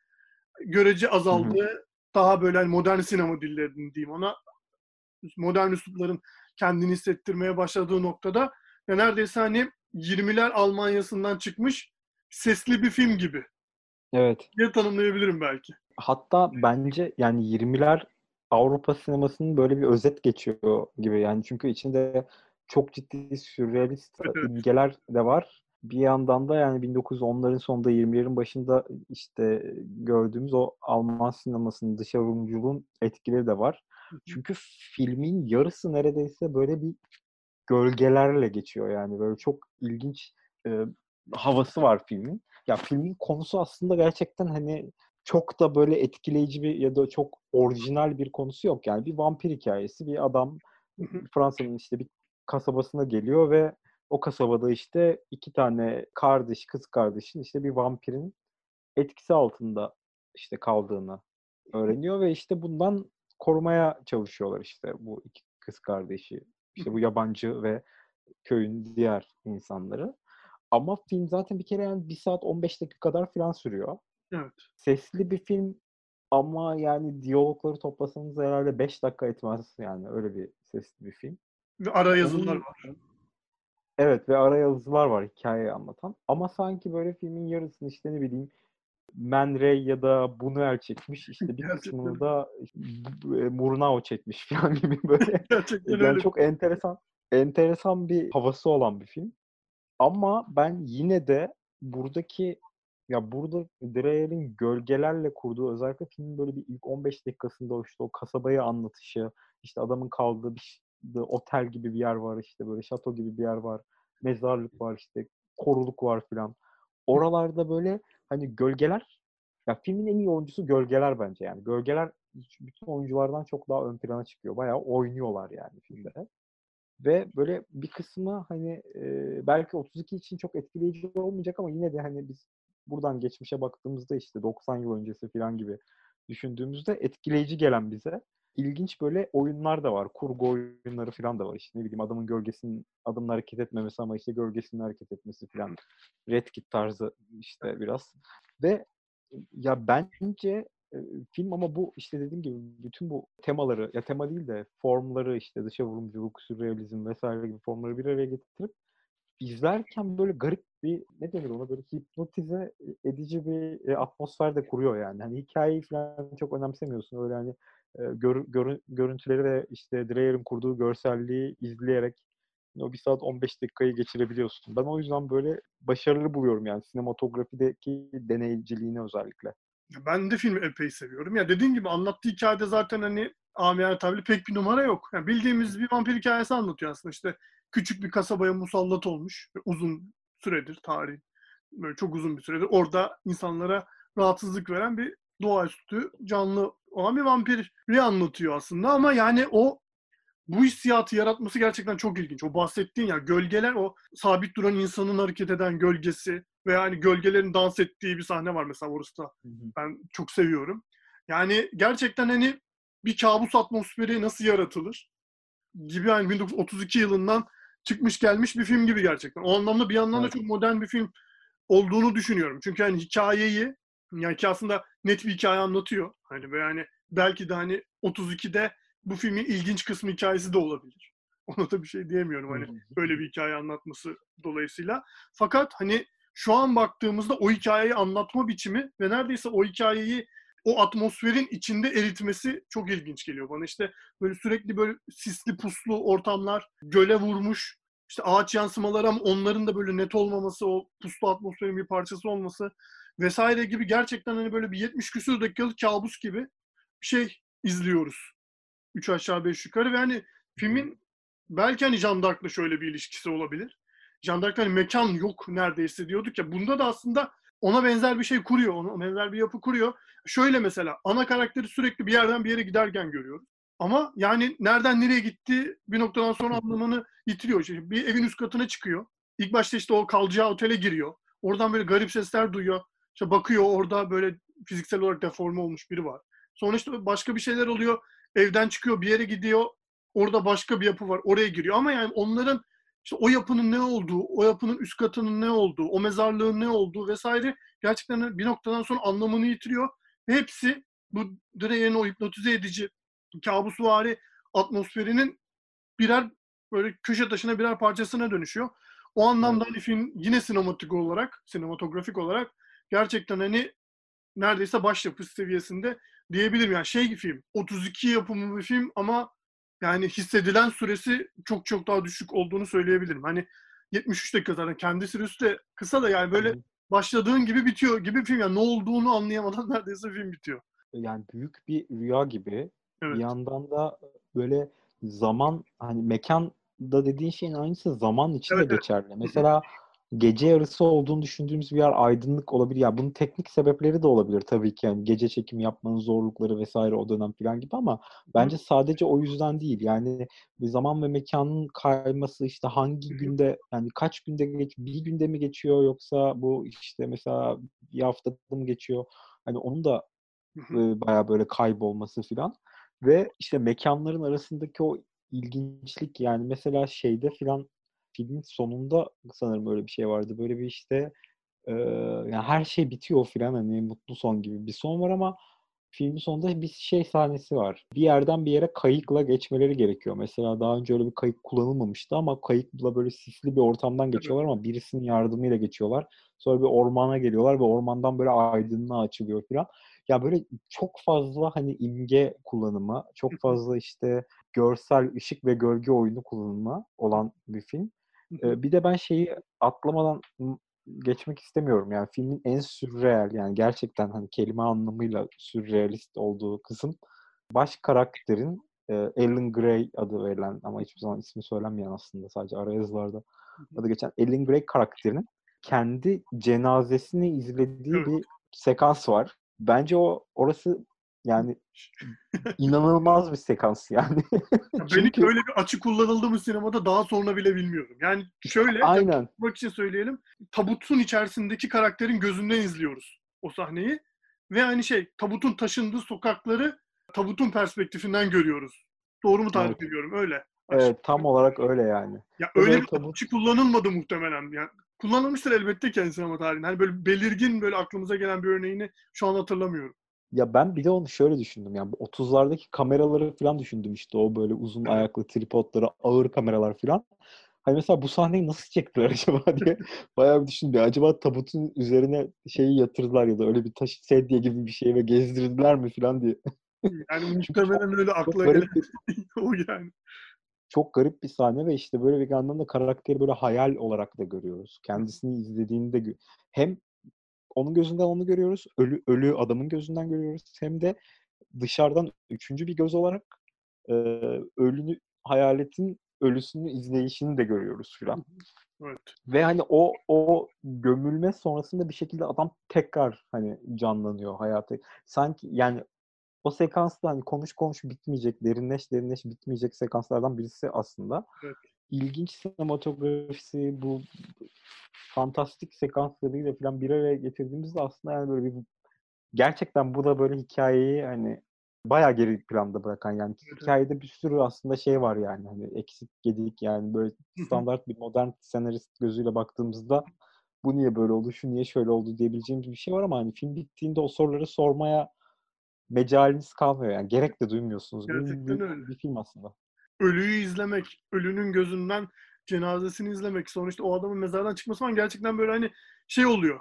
görece azaldığı daha böyle hani modern sinema dillerinin diyeyim ona modern üslupların kendini hissettirmeye başladığı noktada ya neredeyse hani 20'ler Almanya'sından çıkmış sesli bir film gibi Evet. diye tanımlayabilirim belki. Hatta bence yani 20'ler Avrupa sinemasının böyle bir özet geçiyor gibi yani çünkü içinde çok ciddi sürrealist imgeler de var. Bir yandan da yani 1910'ların sonunda 20'lerin başında işte gördüğümüz o Alman sinemasının dışa vurumculuğun etkileri de var. Çünkü filmin yarısı neredeyse böyle bir gölgelerle geçiyor yani böyle çok ilginç e, havası var filmin. Ya filmin konusu aslında gerçekten hani çok da böyle etkileyici bir ya da çok orijinal bir konusu yok. Yani bir vampir hikayesi. Bir adam. Fransa'nın işte bir kasabasına geliyor ve o kasabada işte iki tane kardeş, kız kardeşin işte bir vampirin etkisi altında işte kaldığını öğreniyor ve işte bundan korumaya çalışıyorlar işte bu iki kız kardeşi. işte bu yabancı ve köyün diğer insanları. Ama film zaten bir kere yani 1 saat 15 dakika kadar falan sürüyor. Evet. Sesli bir film ama yani diyalogları toplasanız herhalde 5 dakika etmez yani öyle bir sesli bir film. Ve ara yazılar var. Evet ve ara yazılar var hikayeyi anlatan. Ama sanki böyle filmin yarısını işte ne bileyim Man Ray ya da Buñuel çekmiş. işte bir kısmını da B- Murnau çekmiş falan gibi böyle. Gerçekten Yani öyle. çok enteresan enteresan bir havası olan bir film. Ama ben yine de buradaki ya burada Dreyer'in gölgelerle kurduğu özellikle filmin böyle bir ilk 15 dakikasında o işte o kasabayı anlatışı, işte adamın kaldığı bir bir otel gibi bir yer var işte böyle şato gibi bir yer var, mezarlık var işte koruluk var filan. Oralarda böyle hani gölgeler ya filmin en iyi oyuncusu gölgeler bence yani. Gölgeler bütün oyunculardan çok daha ön plana çıkıyor. Bayağı oynuyorlar yani filmde. Ve böyle bir kısmı hani e, belki 32 için çok etkileyici olmayacak ama yine de hani biz buradan geçmişe baktığımızda işte 90 yıl öncesi falan gibi düşündüğümüzde etkileyici gelen bize ilginç böyle oyunlar da var. Kurgu oyunları falan da var. İşte ne bileyim adamın gölgesinin adımın hareket etmemesi ama işte gölgesinin hareket etmesi falan. Red Kit tarzı işte biraz. Ve ya bence e, film ama bu işte dediğim gibi bütün bu temaları ya tema değil de formları işte dışa vurumculuk, sürrealizm vesaire gibi formları bir araya getirip izlerken böyle garip bir ne denir ona böyle hipnotize edici bir e, atmosfer de kuruyor yani. Hani hikayeyi falan çok önemsemiyorsun. Öyle hani e, gör- görü- görüntüleri ve işte Dreyer'in kurduğu görselliği izleyerek o bir saat 15 dakikayı geçirebiliyorsun. Ben o yüzden böyle başarılı buluyorum yani sinematografideki deneyiciliğini özellikle. Ben de filmi epey seviyorum. Ya dediğim gibi anlattığı hikayede zaten hani amiyane tabirle pek bir numara yok. Yani bildiğimiz bir vampir hikayesi anlatıyor aslında. İşte küçük bir kasabaya musallat olmuş. Uzun süredir tarih. Böyle çok uzun bir süredir. Orada insanlara rahatsızlık veren bir doğaüstü canlı olan bir vampiri anlatıyor aslında. Ama yani o bu hissiyatı yaratması gerçekten çok ilginç. O bahsettiğin ya gölgeler o sabit duran insanın hareket eden gölgesi ve yani gölgelerin dans ettiği bir sahne var mesela orası da ben çok seviyorum. Yani gerçekten hani bir kabus atmosferi nasıl yaratılır gibi yani 1932 yılından çıkmış gelmiş bir film gibi gerçekten. O anlamda bir yandan da çok modern bir film olduğunu düşünüyorum. Çünkü hani hikayeyi yani ki aslında net bir hikaye anlatıyor. Hani ve yani belki de hani 32'de bu filmin ilginç kısmı hikayesi de olabilir. Ona da bir şey diyemiyorum hani böyle bir hikaye anlatması dolayısıyla. Fakat hani şu an baktığımızda o hikayeyi anlatma biçimi ve neredeyse o hikayeyi o atmosferin içinde eritmesi çok ilginç geliyor bana. İşte böyle sürekli böyle sisli puslu ortamlar, göle vurmuş, işte ağaç yansımaları ama onların da böyle net olmaması, o puslu atmosferin bir parçası olması vesaire gibi gerçekten hani böyle bir 70 küsur dakikalık kabus gibi bir şey izliyoruz. Üç aşağı beş yukarı ve hani filmin belki hani Jean şöyle bir ilişkisi olabilir. Jean hani mekan yok neredeyse diyorduk ya. Bunda da aslında ona benzer bir şey kuruyor. Ona benzer bir yapı kuruyor. Şöyle mesela ana karakteri sürekli bir yerden bir yere giderken görüyoruz. Ama yani nereden nereye gitti bir noktadan sonra anlamını yitiriyor. İşte bir evin üst katına çıkıyor. İlk başta işte o kalacağı otele giriyor. Oradan böyle garip sesler duyuyor. İşte bakıyor orada böyle fiziksel olarak deforme olmuş biri var. Sonra işte başka bir şeyler oluyor. Evden çıkıyor bir yere gidiyor. Orada başka bir yapı var. Oraya giriyor. Ama yani onların işte o yapının ne olduğu, o yapının üst katının ne olduğu, o mezarlığın ne olduğu vesaire gerçekten bir noktadan sonra anlamını yitiriyor. Ve hepsi bu Dreyen'in o hipnotize edici kabusvari atmosferinin birer böyle köşe taşına birer parçasına dönüşüyor. O anlamda hani film yine sinematik olarak, sinematografik olarak gerçekten hani neredeyse başyapıt seviyesinde diyebilirim. Yani şey film, 32 yapımı bir film ama yani hissedilen süresi çok çok daha düşük olduğunu söyleyebilirim. Hani 73 dakika zaten kendi süresi de kısa da yani böyle başladığın gibi bitiyor gibi film. Yani ne olduğunu anlayamadan neredeyse film bitiyor. Yani büyük bir rüya gibi. Evet. Bir yandan da böyle zaman hani mekan da dediğin şeyin aynısı zaman için Evet, de evet. geçerli. Mesela gece yarısı olduğunu düşündüğümüz bir yer aydınlık olabilir. Ya bunun teknik sebepleri de olabilir tabii ki. Yani gece çekim yapmanın zorlukları vesaire o dönem falan gibi ama bence sadece o yüzden değil. Yani bir zaman ve mekanın kayması işte hangi günde yani kaç günde geç bir günde mi geçiyor yoksa bu işte mesela bir haftada mı geçiyor? Hani onun da e, bayağı böyle kaybolması filan ve işte mekanların arasındaki o ilginçlik yani mesela şeyde filan filmin sonunda sanırım öyle bir şey vardı. Böyle bir işte e, yani her şey bitiyor filan hani mutlu son gibi bir son var ama filmin sonunda bir şey sahnesi var. Bir yerden bir yere kayıkla geçmeleri gerekiyor. Mesela daha önce öyle bir kayık kullanılmamıştı ama kayıkla böyle sisli bir ortamdan geçiyorlar ama birisinin yardımıyla geçiyorlar. Sonra bir ormana geliyorlar ve ormandan böyle aydınlığa açılıyor filan. Ya böyle çok fazla hani imge kullanımı, çok fazla işte görsel ışık ve gölge oyunu kullanımı olan bir film. Ee, bir de ben şeyi atlamadan geçmek istemiyorum. Yani filmin en sürreel yani gerçekten hani kelime anlamıyla sürrealist olduğu kısım baş karakterin e, Ellen Grey adı verilen ama hiçbir zaman ismi söylenmeyen aslında sadece ara yazılarda adı geçen Ellen Grey karakterinin kendi cenazesini izlediği bir sekans var. Bence o orası yani inanılmaz bir sekans yani. Ya ben hiç Çünkü öyle bir açı kullanıldı mı sinemada daha sonra bile bilmiyorum. Yani şöyle aynen bak için söyleyelim. Tabutun içerisindeki karakterin gözünden izliyoruz o sahneyi. Ve aynı şey tabutun taşındığı sokakları tabutun perspektifinden görüyoruz. Doğru mu tarif Evet. ediyorum? Öyle. evet tam olarak öyle yani. Ya öyle böyle bir tabut- açı kullanılmadı muhtemelen. Yani kullanılmıştır elbette kendi sinema tarihinde. Hani böyle belirgin böyle aklımıza gelen bir örneğini şu an hatırlamıyorum. Ya ben bir de onu şöyle düşündüm yani bu 30'lardaki kameraları falan düşündüm işte o böyle uzun ayaklı tripodları, ağır kameralar falan. Hani mesela bu sahneyi nasıl çektiler acaba diye bayağı bir düşündüm. Acaba tabutun üzerine şeyi yatırdılar ya da öyle bir taşı sedye gibi bir şey ve gezdirdiler mi falan diye. Yani muhtemelen öyle akla gelen o yani. çok garip bir sahne ve işte böyle bir yandan da karakteri böyle hayal olarak da görüyoruz. Kendisini izlediğinde hem onun gözünden onu görüyoruz, ölü ölü adamın gözünden görüyoruz hem de dışarıdan üçüncü bir göz olarak e, ölünü hayaletin ölüsünü izleyişini de görüyoruz filan. Evet. Ve hani o o gömülme sonrasında bir şekilde adam tekrar hani canlanıyor hayatı. Sanki yani o sekansta hani konuş konuş bitmeyecek, derinleş derinleş bitmeyecek sekanslardan birisi aslında. Evet. İlginç sinematografisi, bu fantastik sekanslarıyla falan bir araya getirdiğimizde aslında yani böyle bir gerçekten bu da böyle hikayeyi hani bayağı geri planda bırakan yani Evet. hikayede bir sürü aslında şey var yani hani eksik gedik yani böyle standart bir modern senarist gözüyle baktığımızda bu niye böyle oldu, şu niye şöyle oldu diyebileceğimiz bir şey var ama hani film bittiğinde o soruları sormaya mecaliniz kalmıyor yani gerek de duymuyorsunuz. Gerçekten bir, öyle. bir film aslında. Ölüyü izlemek, ölünün gözünden cenazesini izlemek, sonra işte o adamın mezardan çıkması falan gerçekten böyle hani şey oluyor.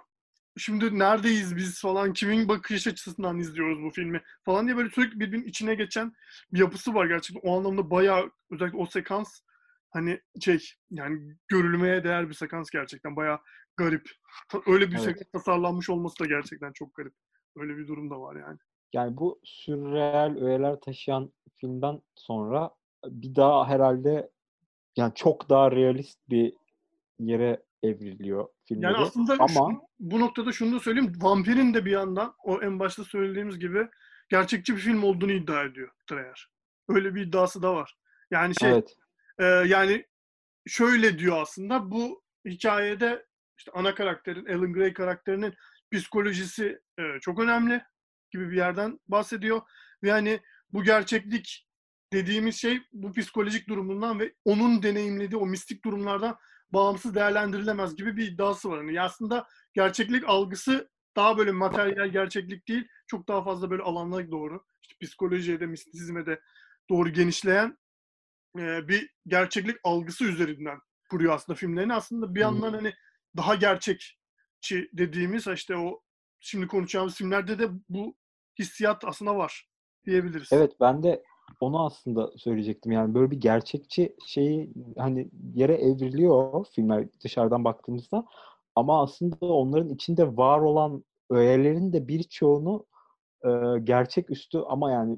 şimdi neredeyiz biz falan kimin bakış açısından izliyoruz bu filmi falan diye böyle sürekli birbirinin içine geçen bir yapısı var gerçekten. O anlamda bayağı özellikle o sekans hani şey yani görülmeye değer bir sekans gerçekten bayağı garip. Öyle bir Evet. sekans tasarlanmış olması da gerçekten çok garip. Öyle bir durum da var yani. Yani bu sürreal öğeler taşıyan filmden sonra bir daha herhalde yani çok daha realist bir yere evriliyor filmleri. Yani aslında Ama şu- bu noktada şunu da söyleyeyim. Vampirin de bir yandan o en başta söylediğimiz gibi gerçekçi bir film olduğunu iddia ediyor Dreyer. Öyle bir iddiası da var. Yani şey evet. e, yani şöyle diyor aslında bu hikayede işte ana karakterin Alan Gray karakterinin psikolojisi e, çok önemli gibi bir yerden bahsediyor. Ve yani bu gerçeklik dediğimiz şey bu psikolojik durumundan ve onun deneyimlediği o mistik durumlardan bağımsız değerlendirilemez gibi bir iddiası var. Yani aslında gerçeklik algısı daha böyle materyal gerçeklik değil, çok daha fazla böyle alanlara doğru, işte psikolojiye de, mistizme de doğru genişleyen e, bir gerçeklik algısı üzerinden kuruyor aslında filmlerini. Aslında bir yandan hani daha gerçekçi dediğimiz işte o şimdi konuşacağımız filmlerde de bu hissiyat aslında var diyebiliriz. Evet ben de onu aslında söyleyecektim. Yani böyle bir gerçekçi şeyi hani yere evriliyor filmler dışarıdan baktığımızda. Ama aslında onların içinde var olan öğelerin de birçoğunu e, gerçeküstü ama yani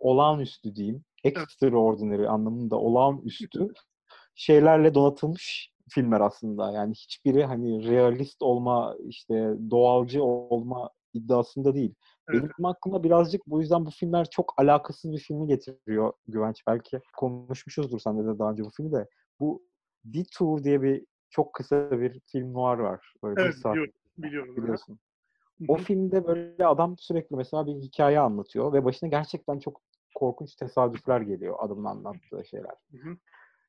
olağanüstü diyeyim. Extraordinary anlamında olağanüstü şeylerle donatılmış filmler aslında. Yani hiçbiri hani realist olma, işte doğalcı olma iddiasında değil. Evet. Benim aklıma birazcık bu yüzden bu filmler çok alakasız bir filmi getiriyor Güvenç. Belki konuşmuşuzdur sen de daha önce bu filmi de. Bu Detour diye bir çok kısa bir film noir var. Böyle Evet saat biliyorum. biliyorum. biliyorsun. O filmde böyle adam sürekli mesela bir hikaye anlatıyor ve başına gerçekten çok korkunç tesadüfler geliyor adamın anlattığı şeyler.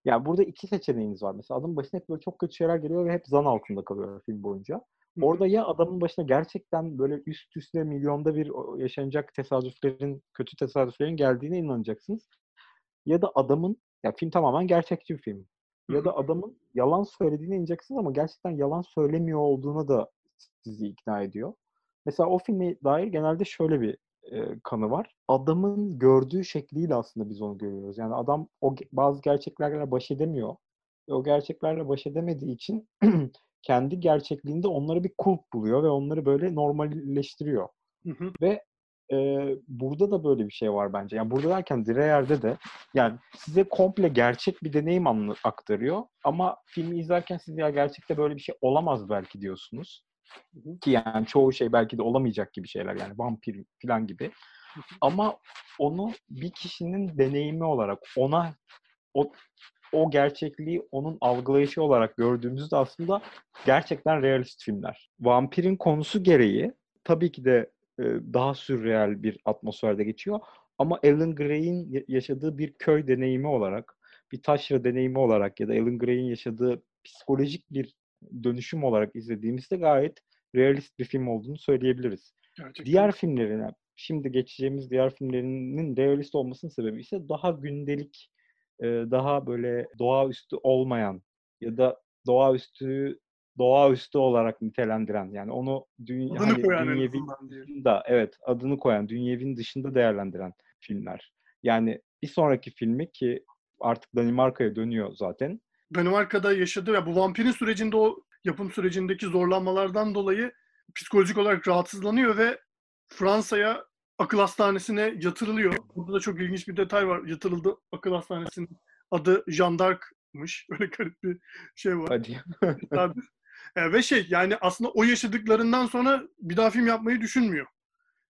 Yani burada iki seçeneğiniz var. Mesela adamın başına hep böyle çok kötü şeyler geliyor ve hep zan altında kalıyor film boyunca. Orada ya adamın başına gerçekten böyle üst üste milyonda bir yaşanacak tesadüflerin, kötü tesadüflerin geldiğine inanacaksınız. Ya da adamın, ya film tamamen gerçekçi bir film. Ya da adamın yalan söylediğine inanacaksınız ama gerçekten yalan söylemiyor olduğuna da sizi ikna ediyor. Mesela o filme dair genelde şöyle bir e, kanı var. Adamın gördüğü şekliyle aslında biz onu görüyoruz. Yani adam o bazı gerçeklerle baş edemiyor. Ve o gerçeklerle baş edemediği için kendi gerçekliğinde onları bir kulp buluyor ve onları böyle normalleştiriyor. Hı hı. Ve e, burada da böyle bir şey var bence. Yani burada derken Dreyer'de de yani size komple gerçek bir deneyim anla- aktarıyor. Ama filmi izlerken siz ya gerçekte böyle bir şey olamaz belki diyorsunuz. Hı. Ki yani çoğu şey belki de olamayacak gibi şeyler yani vampir falan gibi. Ama onu bir kişinin deneyimi olarak ona o o gerçekliği onun algılayışı olarak gördüğümüzde aslında gerçekten realist filmler. Vampirin konusu gereği tabii ki de e, daha sürreal bir atmosferde geçiyor. Ama Alan Gray'in ya- yaşadığı bir köy deneyimi olarak, bir taşra deneyimi olarak ya da Alan Gray'in yaşadığı psikolojik bir dönüşüm olarak izlediğimizde gayet realist bir film olduğunu söyleyebiliriz. Gerçekten. Diğer filmlerine, şimdi geçeceğimiz diğer filmlerinin realist olmasının sebebi ise daha gündelik, e, daha böyle doğaüstü olmayan ya da doğaüstü doğaüstü olarak nitelendiren yani onu dünya, Adını hani koyan en dünyevi azından diyelim. dışında evet adını koyan dünyevin dışında değerlendiren filmler. Yani bir sonraki filmi ki artık Danimarka'ya dönüyor zaten. Danimarka'da yaşadığı ya bu vampirin sürecinde o yapım sürecindeki zorlanmalardan dolayı psikolojik olarak rahatsızlanıyor ve Fransa'ya akıl hastanesine yatırılıyor. Burada da çok ilginç bir detay var. Yatırıldı akıl hastanesinin adı Jean d'Arc'mış. Öyle garip bir şey var. Hadi. Tabii. E, ve şey yani aslında o yaşadıklarından sonra bir daha film yapmayı düşünmüyor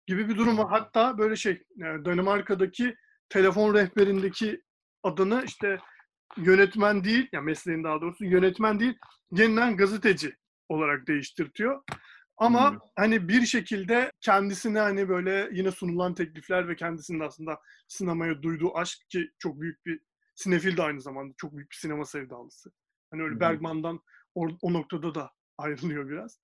gibi bir durum var. Hatta böyle şey e, Danimarka'daki telefon rehberindeki adını işte yönetmen değil, yani mesleğin daha doğrusu yönetmen değil, yeniden gazeteci olarak değiştirtiyor. Ama Hmm. hani bir şekilde kendisine hani böyle yine sunulan teklifler ve kendisinin aslında sinemaya duyduğu aşk ki çok büyük bir sinefil de aynı zamanda çok büyük bir sinema sevdalısı. Hani öyle hı. Bergman'dan o, o noktada da ayrılıyor biraz.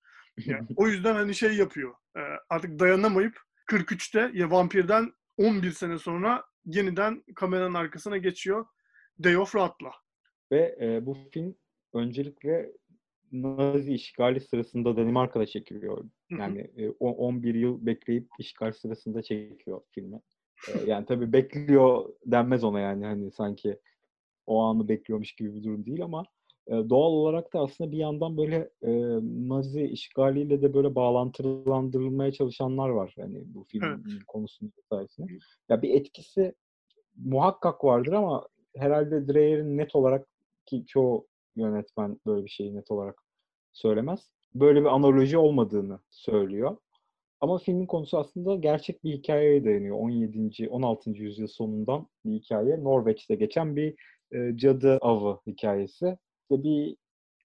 Yani o yüzden hani şey yapıyor. e, Artık dayanamayıp 43'te ya Vampir'den 11 sene sonra yeniden kameranın arkasına geçiyor. Day of Wrath'la. Ve e, bu film öncelikle Nazi işgali sırasında Danimarka'da çekiliyor. Yani e, o- 11 yıl bekleyip işgal sırasında çekiyor filmi. E, yani tabii bekliyor denmez ona yani hani sanki o anı bekliyormuş gibi bir durum değil ama e, doğal olarak da aslında bir yandan böyle e, Nazi işgaliyle de böyle bağlantılandırılmaya çalışanlar var. Hani bu filmin konusunun sayesinde. Ya bir etkisi muhakkak vardır ama herhalde Dreyer'in net olarak ki çoğu yönetmen böyle bir şeyi net olarak söylemez. Böyle bir analoji olmadığını söylüyor. Ama filmin konusu aslında gerçek bir hikayeye dayanıyor. 17. 16. yüzyıl sonundan bir hikaye. Norveç'te geçen bir e, cadı avı hikayesi. İşte bir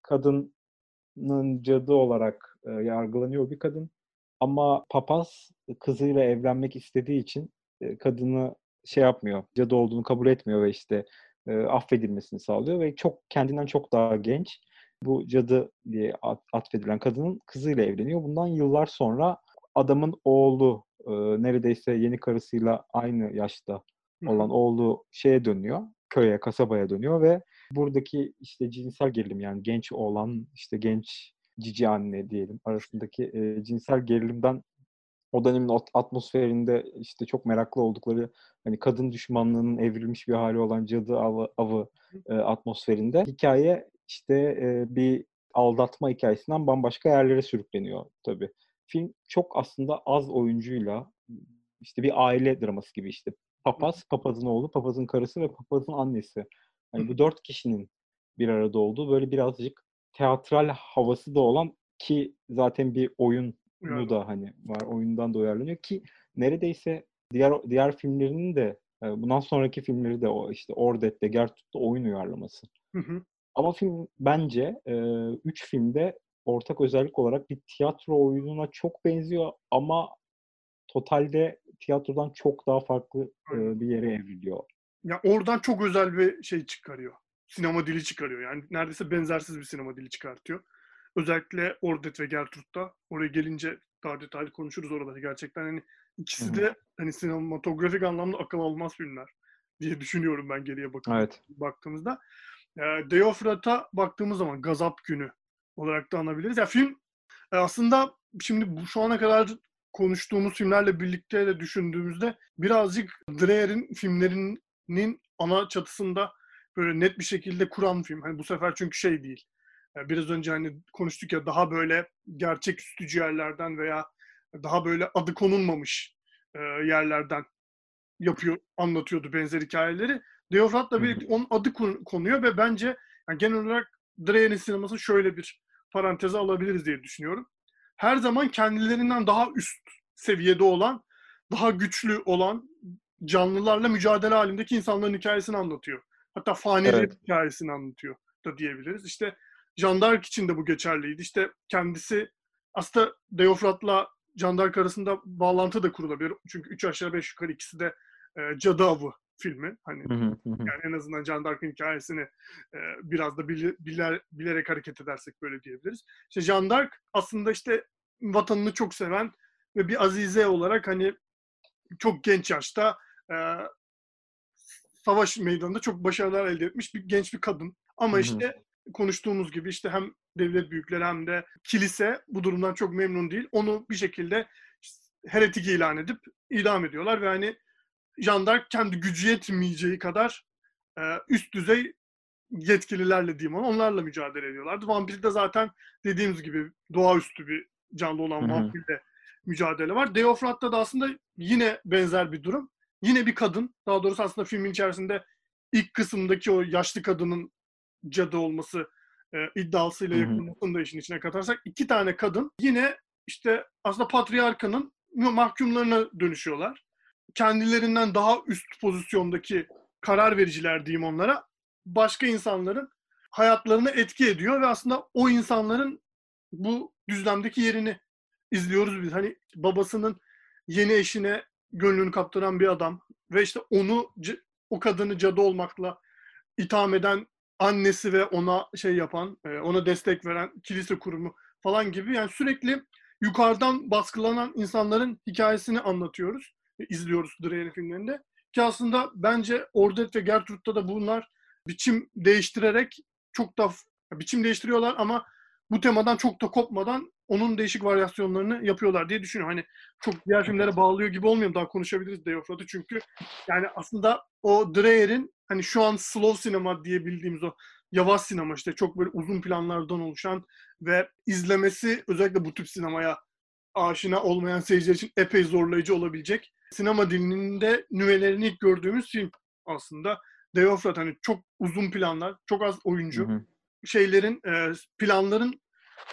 kadının cadı olarak e, yargılanıyor bir kadın. Ama papaz kızıyla evlenmek istediği için e, kadını şey yapmıyor, cadı olduğunu kabul etmiyor ve işte e, affedilmesini sağlıyor ve çok kendinden çok daha genç bu cadı diye at- atfedilen kadının kızıyla evleniyor. Bundan yıllar sonra adamın oğlu e, neredeyse yeni karısıyla aynı yaşta olan oğlu şeye dönüyor, köye, kasabaya dönüyor ve buradaki işte cinsel gerilim yani genç oğlan, işte genç cici anne diyelim arasındaki e, cinsel gerilimden o dönemin at- atmosferinde işte çok meraklı oldukları hani kadın düşmanlığının evrilmiş bir hali olan cadı avı, avı e, atmosferinde hikaye işte e, bir aldatma hikayesinden bambaşka yerlere sürükleniyor tabii. Film çok aslında az oyuncuyla işte bir aile draması gibi işte papaz, papazın oğlu, papazın karısı ve papazın annesi. Hani bu dört kişinin bir arada olduğu böyle birazcık teatral havası da olan ki zaten bir oyun Yani. da hani var oyundan da uyarlanıyor ki neredeyse diğer diğer filmlerinin de e, bundan sonraki filmleri de o işte Ordet'te Gertrud'da oyun uyarlaması. Hı hı. Ama film bence e, üç filmde ortak özellik olarak bir tiyatro oyununa çok benziyor ama totalde tiyatrodan çok daha farklı e, bir yere evriliyor. Ya oradan çok özel bir şey çıkarıyor. Sinema dili çıkarıyor. Yani neredeyse benzersiz bir sinema dili çıkartıyor. Özellikle Ordet ve Gertrud'da. Oraya gelince daha detaylı konuşuruz oraları. Gerçekten hani ikisi de hani sinematografik anlamda akıl almaz filmler diye düşünüyorum ben geriye bakıp Evet. baktığımızda. E, Deofrat'a baktığımız zaman Gazap Günü olarak da anabiliriz. Ya film e, aslında şimdi bu şu ana kadar konuştuğumuz filmlerle birlikte de düşündüğümüzde birazcık Dreyer'in filmlerinin ana çatısında böyle net bir şekilde kuran film. Hani bu sefer çünkü şey değil. Biraz önce hani konuştuk ya daha böyle gerçek üstücü yerlerden veya daha böyle adı konulmamış e, yerlerden yapıyor, anlatıyordu benzer hikayeleri. Deofrat'la birlikte onun adı kon- konuyor ve bence yani genel olarak Dreyer'in sineması şöyle bir paranteze alabiliriz diye düşünüyorum. Her zaman kendilerinden daha üst seviyede olan, daha güçlü olan canlılarla mücadele halindeki insanların hikayesini anlatıyor. Hatta fanilerin Evet. hikayesini anlatıyor da diyebiliriz. İşte Jean d'Arc için de bu geçerliydi. İşte kendisi aslında Deofrat'la Jean d'Arc arasında bağlantı da kurulabilir. Çünkü üç aşağı beş yukarı ikisi de e, cadı avı filmi. Hani yani en azından Jean d'Arc'ın hikayesini e, biraz da bili- biler, bilerek hareket edersek böyle diyebiliriz. İşte Jean d'Arc aslında işte vatanını çok seven ve bir azize olarak hani çok genç yaşta e, savaş meydanında çok başarılar elde etmiş bir genç bir kadın. Ama işte konuştuğumuz gibi işte hem devlet büyükleri hem de kilise bu durumdan çok memnun değil. Onu bir şekilde heretik ilan edip idam ediyorlar ve hani Jean d'Arc kendi gücü yetmeyeceği kadar e, üst düzey yetkililerle diyeyim ona onlarla mücadele ediyorlardı. Vampir'de zaten dediğimiz gibi doğaüstü bir canlı olan vampirle mücadele var. Deofrat'ta da aslında yine benzer bir durum. Yine bir kadın. Daha doğrusu aslında filmin içerisinde ilk kısımdaki o yaşlı kadının cadı olması e, iddiasıyla yakınmasını da işin içine katarsak iki tane kadın yine işte aslında patriarkanın mahkumlarına dönüşüyorlar. Kendilerinden daha üst pozisyondaki karar vericiler diyeyim onlara başka insanların hayatlarını etki ediyor ve aslında o insanların bu düzlemdeki yerini izliyoruz biz. Hani babasının yeni eşine gönlünü kaptıran bir adam ve işte onu o kadını cadı olmakla itham eden annesi ve ona şey yapan, e, ona destek veren kilise kurumu falan gibi yani sürekli yukarıdan baskılanan insanların hikayesini anlatıyoruz, e, izliyoruz Dreyer'in filmlerinde. Ki aslında bence Ordet ve Gertrud'da da bunlar biçim değiştirerek çok da biçim değiştiriyorlar ama bu temadan çok da kopmadan onun değişik varyasyonlarını yapıyorlar diye düşünüyorum. Hani çok diğer filmlere bağlıyor gibi olmuyor. Daha konuşabiliriz Deofrat'ı çünkü yani aslında o Dreyer'in hani şu an slow sinema diye bildiğimiz o yavaş sinema işte çok böyle uzun planlardan oluşan ve izlemesi özellikle bu tip sinemaya aşina olmayan seyirciler için epey zorlayıcı olabilecek sinema dilinin de nüvelerini ilk gördüğümüz film aslında. Deofrat hani çok uzun planlar, çok az oyuncu. Hı hı. Şeylerin, e, planların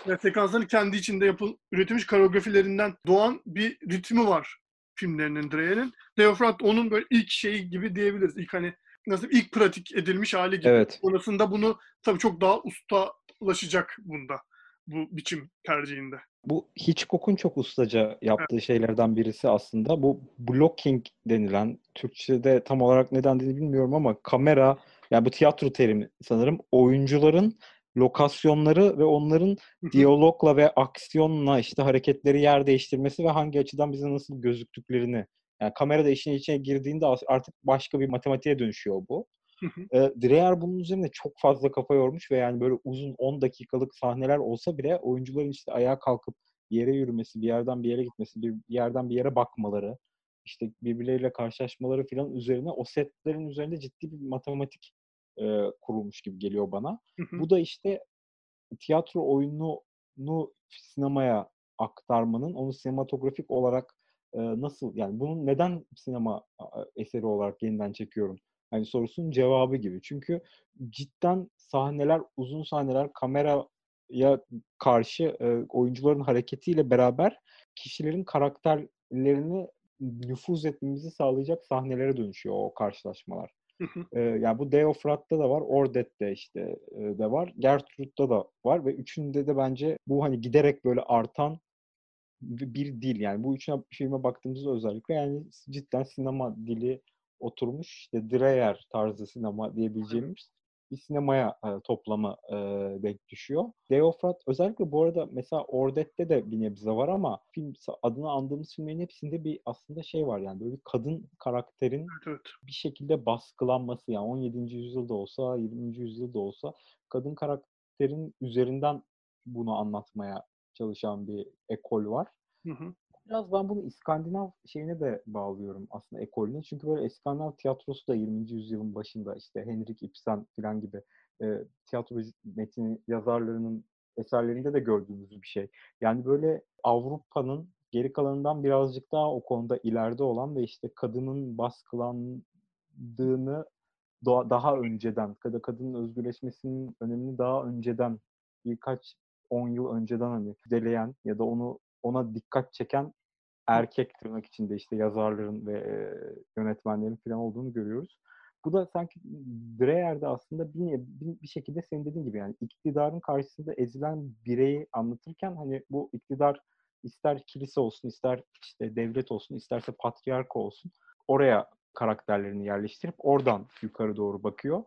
ve sekansların kendi içinde yapıl üretilmiş koreografilerinden doğan bir ritmi var filmlerinin Dreyer'in. Deofrat onun böyle ilk şeyi gibi diyebiliriz. İlk hani nasıl ilk pratik edilmiş hali gibi. Evet. Sonrasında bunu tabii çok daha ustalaşacak bunda bu biçim tercihinde. Bu Hitchcock'un çok ustaca yaptığı şeylerden birisi aslında. Bu blocking denilen, Türkçe'de tam olarak ne dendiğini bilmiyorum ama kamera, yani bu tiyatro terimi sanırım, oyuncuların lokasyonları ve onların diyalogla ve aksiyonla işte hareketleri yer değiştirmesi ve hangi açıdan bize nasıl gözüktüklerini. Yani kamera da işin içine girdiğinde artık başka bir matematiğe dönüşüyor bu. E, Dreyer bunun üzerine çok fazla kafa yormuş ve yani böyle uzun 10 dakikalık sahneler olsa bile oyuncuların işte ayağa kalkıp yere yürümesi, bir yerden bir yere gitmesi, bir yerden bir yere bakmaları, işte birbirleriyle karşılaşmaları falan üzerine o setlerin üzerinde ciddi bir matematik e, kurulmuş gibi geliyor bana. Bu da işte tiyatro oyununu sinemaya aktarmanın, onu sinematografik olarak e, nasıl yani bunun neden sinema eseri olarak yeniden çekiyorum? Hani sorusunun cevabı gibi. Çünkü cidden sahneler, uzun sahneler kameraya karşı e, oyuncuların hareketiyle beraber kişilerin karakterlerini nüfuz etmemizi sağlayacak sahnelere dönüşüyor o karşılaşmalar. E, yani bu Deofrat'ta da var, Ordet'te işte e, de var, Gertrude'da da var ve üçünde de bence bu hani giderek böyle artan bir dil. Yani bu üçüne filme baktığımızda özellikle yani cidden sinema dili oturmuş. İşte Dreyer tarzı sinema diyebileceğimiz bir sinemaya e, toplama e, denk düşüyor. Deofrat özellikle bu arada mesela Ordet'te de bir nebze var ama film adını andığımız filmlerin hepsinde bir aslında şey var yani böyle bir kadın karakterin evet, bir şekilde baskılanması yani 17. yüzyılda olsa 20. yüzyılda olsa kadın karakterin üzerinden bunu anlatmaya çalışan bir ekol var. Hı hı. Biraz ben bunu İskandinav şeyine de bağlıyorum aslında ekolüne. Çünkü böyle İskandinav tiyatrosu da 20. yüzyılın başında işte Henrik Ibsen falan gibi e, tiyatro metini yazarlarının eserlerinde de gördüğümüz bir şey. Yani böyle Avrupa'nın geri kalanından birazcık daha o konuda ileride olan ve işte kadının baskılandığını daha önceden, kadının özgürleşmesinin önemini daha önceden birkaç 10 yıl önceden hani deleyen ya da onu ona dikkat çeken erkek tırnak içinde işte yazarların ve yönetmenlerin falan olduğunu görüyoruz. Bu da sanki Dreyer'de aslında bir, bir, bir şekilde senin dediğin gibi yani iktidarın karşısında ezilen bireyi anlatırken hani bu iktidar ister kilise olsun, ister işte devlet olsun, isterse patriarka olsun oraya karakterlerini yerleştirip oradan yukarı doğru bakıyor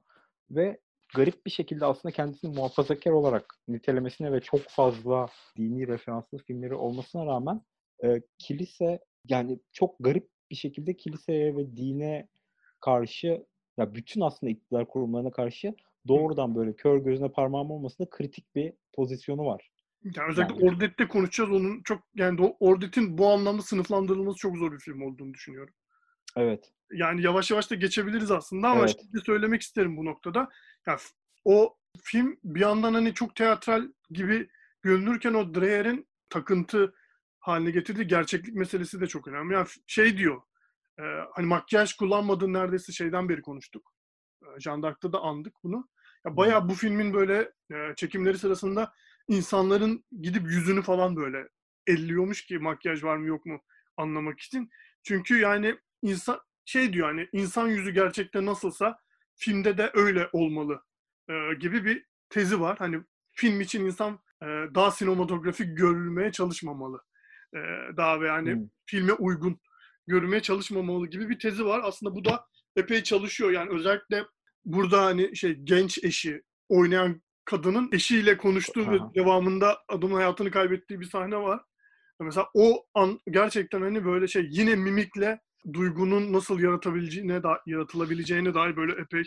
ve garip bir şekilde aslında kendisini muhafazakar olarak nitelemesine ve çok fazla dini referanslı filmleri olmasına rağmen e, kilise yani çok garip bir şekilde kiliseye ve dine karşı ya bütün aslında iktidar kurumlarına karşı doğrudan böyle kör gözüne parmağım olmasında kritik bir pozisyonu var. Yani özellikle yani. Ordet'te konuşacağız onun çok yani Ordet'in bu anlamda sınıflandırılması çok zor bir film olduğunu düşünüyorum. Evet. Yani yavaş yavaş da geçebiliriz aslında ama Evet. şimdi söylemek isterim bu noktada. Ya f- o film bir yandan hani çok teatral gibi görünürken o Dreyer'in takıntı haline getirdiği gerçeklik meselesi de çok önemli. Yani şey diyor, e, hani makyaj kullanmadığın neredeyse şeyden beri konuştuk. E, Jean d'Arc'ta da andık bunu. Ya bayağı bu filmin böyle e, çekimleri sırasında insanların gidip yüzünü falan böyle elliyormuş ki makyaj var mı yok mu anlamak için. Çünkü yani insan şey diyor hani insan yüzü gerçekten nasılsa filmde de öyle olmalı e, gibi bir tezi var. Hani film için insan e, daha sinematografik görülmeye çalışmamalı. E, daha ve yani Hmm. filme uygun görülmeye çalışmamalı gibi bir tezi var. Aslında bu da epey çalışıyor. Yani özellikle burada hani şey genç eşi oynayan kadının eşiyle konuştuğu ve devamında adamın hayatını kaybettiği bir sahne var. Mesela o an gerçekten hani böyle şey yine mimikle duygunun nasıl yaratabileceğine da, yaratılabileceğine dair böyle epey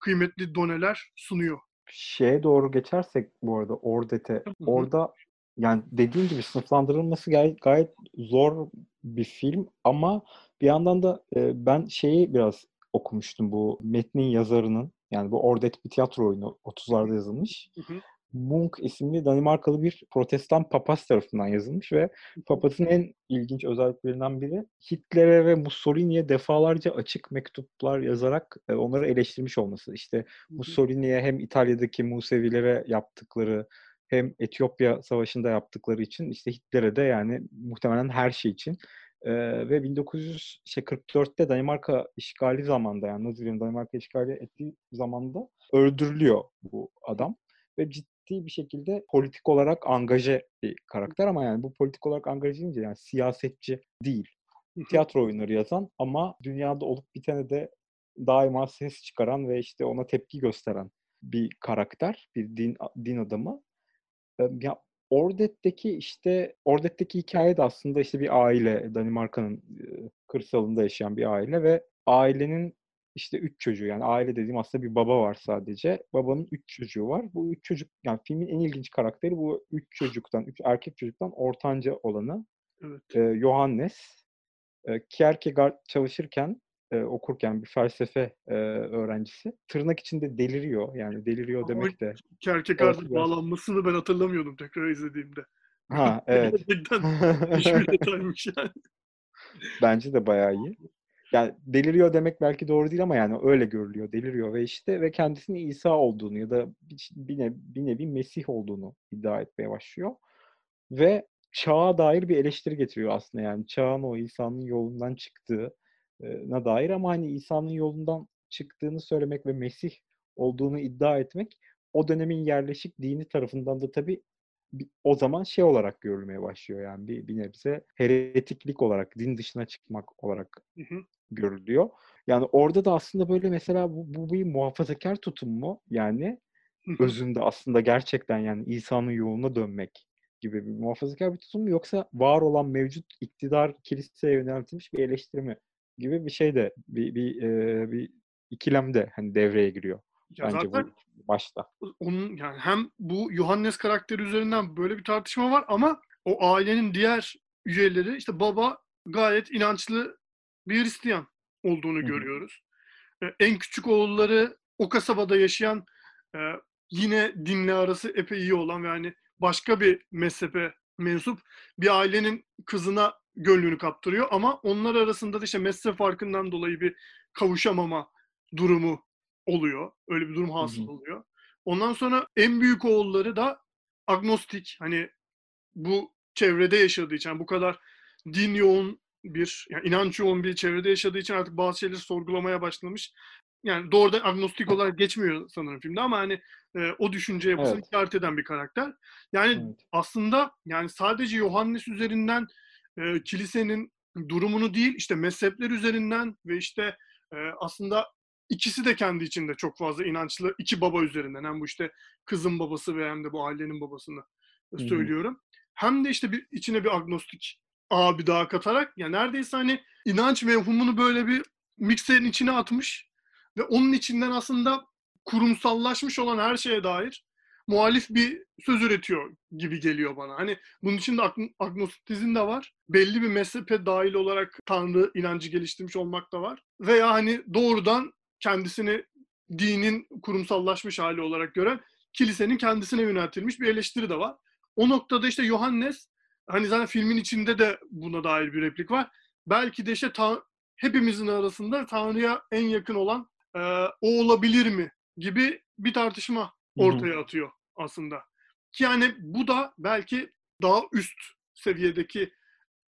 kıymetli doneler sunuyor. şeye doğru geçersek bu arada Ordet'e, orada yani dediğim gibi sınıflandırılması gayet, gayet zor bir film ama bir yandan da e, ben şeyi biraz okumuştum bu metnin yazarının yani bu Ordet bir tiyatro oyunu 30'larda yazılmış. Hı hı. Munk isimli Danimarkalı bir protestan papaz tarafından yazılmış ve papazın en ilginç özelliklerinden biri Hitler'e ve Mussolini'ye defalarca açık mektuplar yazarak e, onları eleştirmiş olması. İşte. Mussolini'ye hem İtalya'daki Musevilere yaptıkları hem Etiyopya Savaşı'nda yaptıkları için işte Hitler'e de yani muhtemelen her şey için ee, ve 1944'te Danimarka işgali zamanında yani Nazilerin Danimarka işgali ettiği zamanda öldürülüyor bu adam ve ciddi bir şekilde politik olarak angaje bir karakter ama yani bu politik olarak angaje deyince yani siyasetçi değil. Tiyatro oyunları yazan ama dünyada olup bitene de daima ses çıkaran ve işte ona tepki gösteren bir karakter, bir din din adamı. Ya Ordet'teki işte Ordet'teki hikaye de aslında işte bir aile Danimarka'nın kırsalında yaşayan bir aile ve ailenin işte üç çocuğu yani aile dediğim aslında bir baba var sadece. Babanın üç çocuğu var. Bu üç çocuk yani filmin en ilginç karakteri bu üç çocuktan, üç erkek çocuktan ortanca olanı Evet. e, Johannes. E, Kierkegaard çalışırken e, okurken bir felsefe e, öğrencisi tırnak içinde deliriyor. Yani deliriyor Ama demek de biraz- bağlanmasını ben hatırlamıyordum tekrar izlediğimde. Ha evet. Gerçekten hiçbir detaymış yani. Bence de bayağı iyi. Yani deliriyor demek belki doğru değil ama yani öyle görülüyor. Deliriyor ve işte ve kendisinin İsa olduğunu ya da bir, nevi, bir nevi Mesih olduğunu iddia etmeye başlıyor. Ve çağa dair bir eleştiri getiriyor aslında yani çağın o İsa'nın yolundan çıktığına dair ama hani İsa'nın yolundan çıktığını söylemek ve Mesih olduğunu iddia etmek o dönemin yerleşik dini tarafından da tabii o zaman şey olarak görülmeye başlıyor yani bir, bir nebze heretiklik olarak, din dışına çıkmak olarak Hı hı. görülüyor. Yani orada da aslında böyle mesela bu, bu bir muhafazakar tutum mu? Yani hı. özünde aslında gerçekten yani İsa'nın yoluna dönmek gibi bir muhafazakar bir tutum mu yoksa var olan mevcut iktidar kiliseye yöneltilmiş bir eleştiri mi gibi bir şey de bir bir, e, bir ikilem de hani devreye giriyor Ya bence zaten bu başta. onun yani hem bu Yohannes karakteri üzerinden böyle bir tartışma var ama o ailenin diğer üyeleri işte baba gayet inançlı bir Hristiyan olduğunu hı. görüyoruz. E, En küçük oğulları o kasabada yaşayan e, yine dinle arası epey iyi olan ve yani başka bir mezhebe mensup bir ailenin kızına gönlünü kaptırıyor ama onlar arasında da işte mezhep farkından dolayı bir kavuşamama durumu oluyor. Öyle bir durum hasıl oluyor. Ondan sonra en büyük oğulları da agnostik. Hani bu çevrede yaşadığı için yani bu kadar din yoğun bir, yani inanç yoğun bir çevrede yaşadığı için artık bazı şeyleri sorgulamaya başlamış. Yani doğrudan agnostik olarak geçmiyor sanırım filmde ama hani e, o düşünce yapısını Evet. işaret eden bir karakter. Yani Evet. aslında yani sadece Yohannes üzerinden e, kilisenin durumunu değil işte mezhepler üzerinden ve işte e, aslında ikisi de kendi içinde çok fazla inançlı iki baba üzerinden hem bu işte kızın babası ve hem de bu ailenin babasını Hı hı. söylüyorum. Hem de işte bir içine bir agnostik abi daha katarak ya neredeyse hani inanç mevhumunu böyle bir mikserin içine atmış ve onun içinden aslında kurumsallaşmış olan her şeye dair muhalif bir söz üretiyor gibi geliyor bana. Hani bunun içinde agn- agnostizm de var. Belli bir mezhebe dahil olarak Tanrı inancı geliştirmiş olmak da var. Veya hani doğrudan kendisini dinin kurumsallaşmış hali olarak gören kilisenin kendisine yöneltilmiş bir eleştiri de var. O noktada işte Yohannes hani zaten filmin içinde de buna dair bir replik var. Belki de işte ta- hepimizin arasında Tanrı'ya en yakın olan e, o olabilir mi gibi bir tartışma. Ortaya atıyor aslında. Ki yani bu da belki daha üst seviyedeki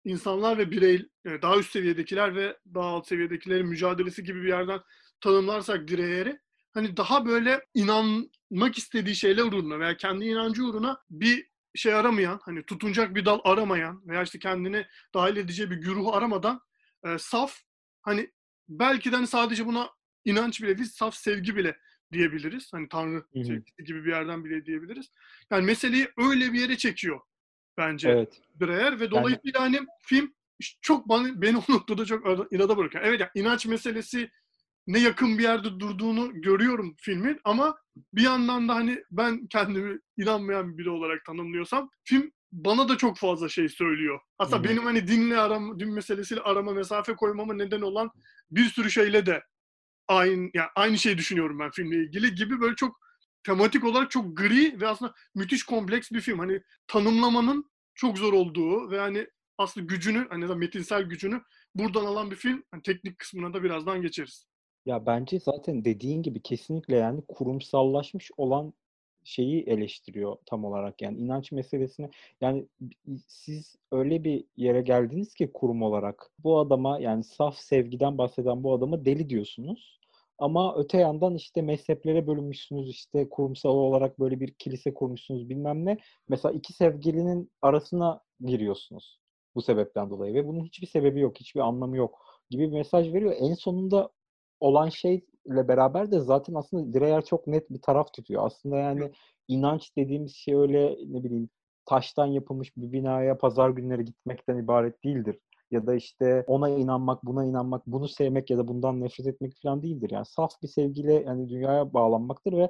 insanlar ve birey, e, daha üst seviyedekiler ve daha alt seviyedekilerin mücadelesi gibi bir yerden tanımlarsak direyeri hani daha böyle inanmak istediği şeyler uğruna veya kendi inancı uğruna bir şey aramayan, hani tutunacak bir dal aramayan veya işte kendini dahil edeceği bir güruh aramadan e, saf hani belki de hani sadece buna inanç bile değil, saf sevgi bile diyebiliriz. Hani Tanrı sevgisi gibi bir yerden bile diyebiliriz. Yani meseleyi öyle bir yere çekiyor bence Evet. Dreyer ve dolayısıyla hani film çok bana, beni o noktada çok inada bırakıyor. Evet yani inanç meselesi ne yakın bir yerde durduğunu görüyorum filmin ama bir yandan da hani ben kendimi inanmayan biri olarak tanımlıyorsam film bana da çok fazla şey söylüyor. Aslında Hı hı. benim hani dinle aram, din meselesiyle arama mesafe koymama neden olan bir sürü şeyle de aynı yani aynı şeyi düşünüyorum ben filmle ilgili gibi böyle çok tematik olarak çok gri ve aslında müthiş kompleks bir film. Hani tanımlamanın çok zor olduğu ve hani aslında gücünü hani da metinsel gücünü buradan alan bir film. Hani teknik kısmına da birazdan geçeriz. Ya bence zaten dediğin gibi kesinlikle yani kurumsallaşmış olan şeyi eleştiriyor tam olarak yani inanç meselesini. Yani siz öyle bir yere geldiniz ki kurum olarak bu adama yani saf sevgiden bahseden bu adama deli diyorsunuz. Ama öte yandan işte mezheplere bölünmüşsünüz işte kurumsal olarak böyle bir kilise kurmuşsunuz bilmem ne. Mesela iki sevgilinin arasına giriyorsunuz bu sebepten dolayı ve bunun hiçbir sebebi yok hiçbir anlamı yok gibi bir mesaj veriyor. En sonunda olan şeyle beraber de zaten aslında Dreyer çok net bir taraf tutuyor. Aslında yani inanç dediğimiz şey öyle ne bileyim taştan yapılmış bir binaya pazar günleri gitmekten ibaret değildir. Ya da işte ona inanmak, buna inanmak, bunu sevmek ya da bundan nefret etmek falan değildir. Yani saf bir sevgiyle yani dünyaya bağlanmaktır ve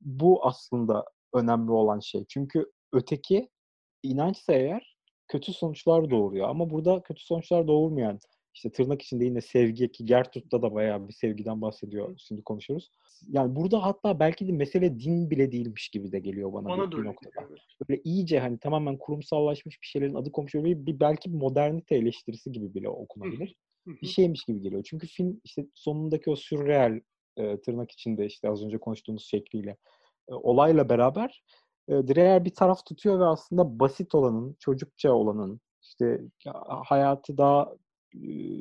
bu aslında önemli olan şey. Çünkü öteki inançsa eğer kötü sonuçlar doğuruyor. Ama burada kötü sonuçlar doğurmayan işte tırnak içinde yine sevgi ki Gertrud'da da bayağı bir sevgiden bahsediyor. Şimdi konuşuruz. Yani burada hatta belki de mesele din bile değilmiş gibi de geliyor bana, Bana bir, noktada. geliyor. Böyle iyice hani tamamen kurumsallaşmış bir şeylerin adı konmuş öyle bir belki modernite eleştirisi gibi bile okunabilir. Hı hı. Bir şeymiş gibi geliyor. Çünkü film işte sonundaki o sürreal e, tırnak içinde işte az önce konuştuğumuz şekliyle e, olayla beraber e, Dreyer bir taraf tutuyor ve aslında basit olanın, çocukça olanın, işte ya, hayatı daha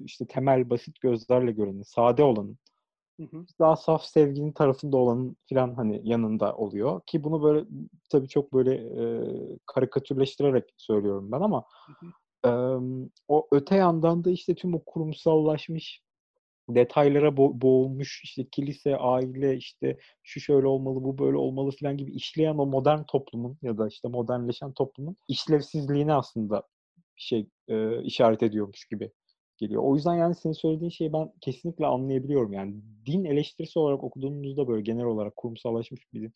işte temel basit gözlerle görenin, sade olanın, Hı hı. daha saf sevginin tarafında olanın filan hani yanında oluyor. Ki bunu böyle tabii çok böyle e, karikatürleştirerek söylüyorum ben ama Hı e, o öte yandan da işte tüm o kurumsallaşmış detaylara bo- boğulmuş işte kilise, aile işte şu şöyle olmalı, bu böyle olmalı filan gibi işleyen o modern toplumun ya da işte modernleşen toplumun işlevsizliğini aslında bir şey e, işaret ediyormuş gibi geliyor. O yüzden yani senin söylediğin şeyi ben kesinlikle anlayabiliyorum. Yani din eleştirisi olarak okuduğumuzda böyle genel olarak kurumsallaşmış bir din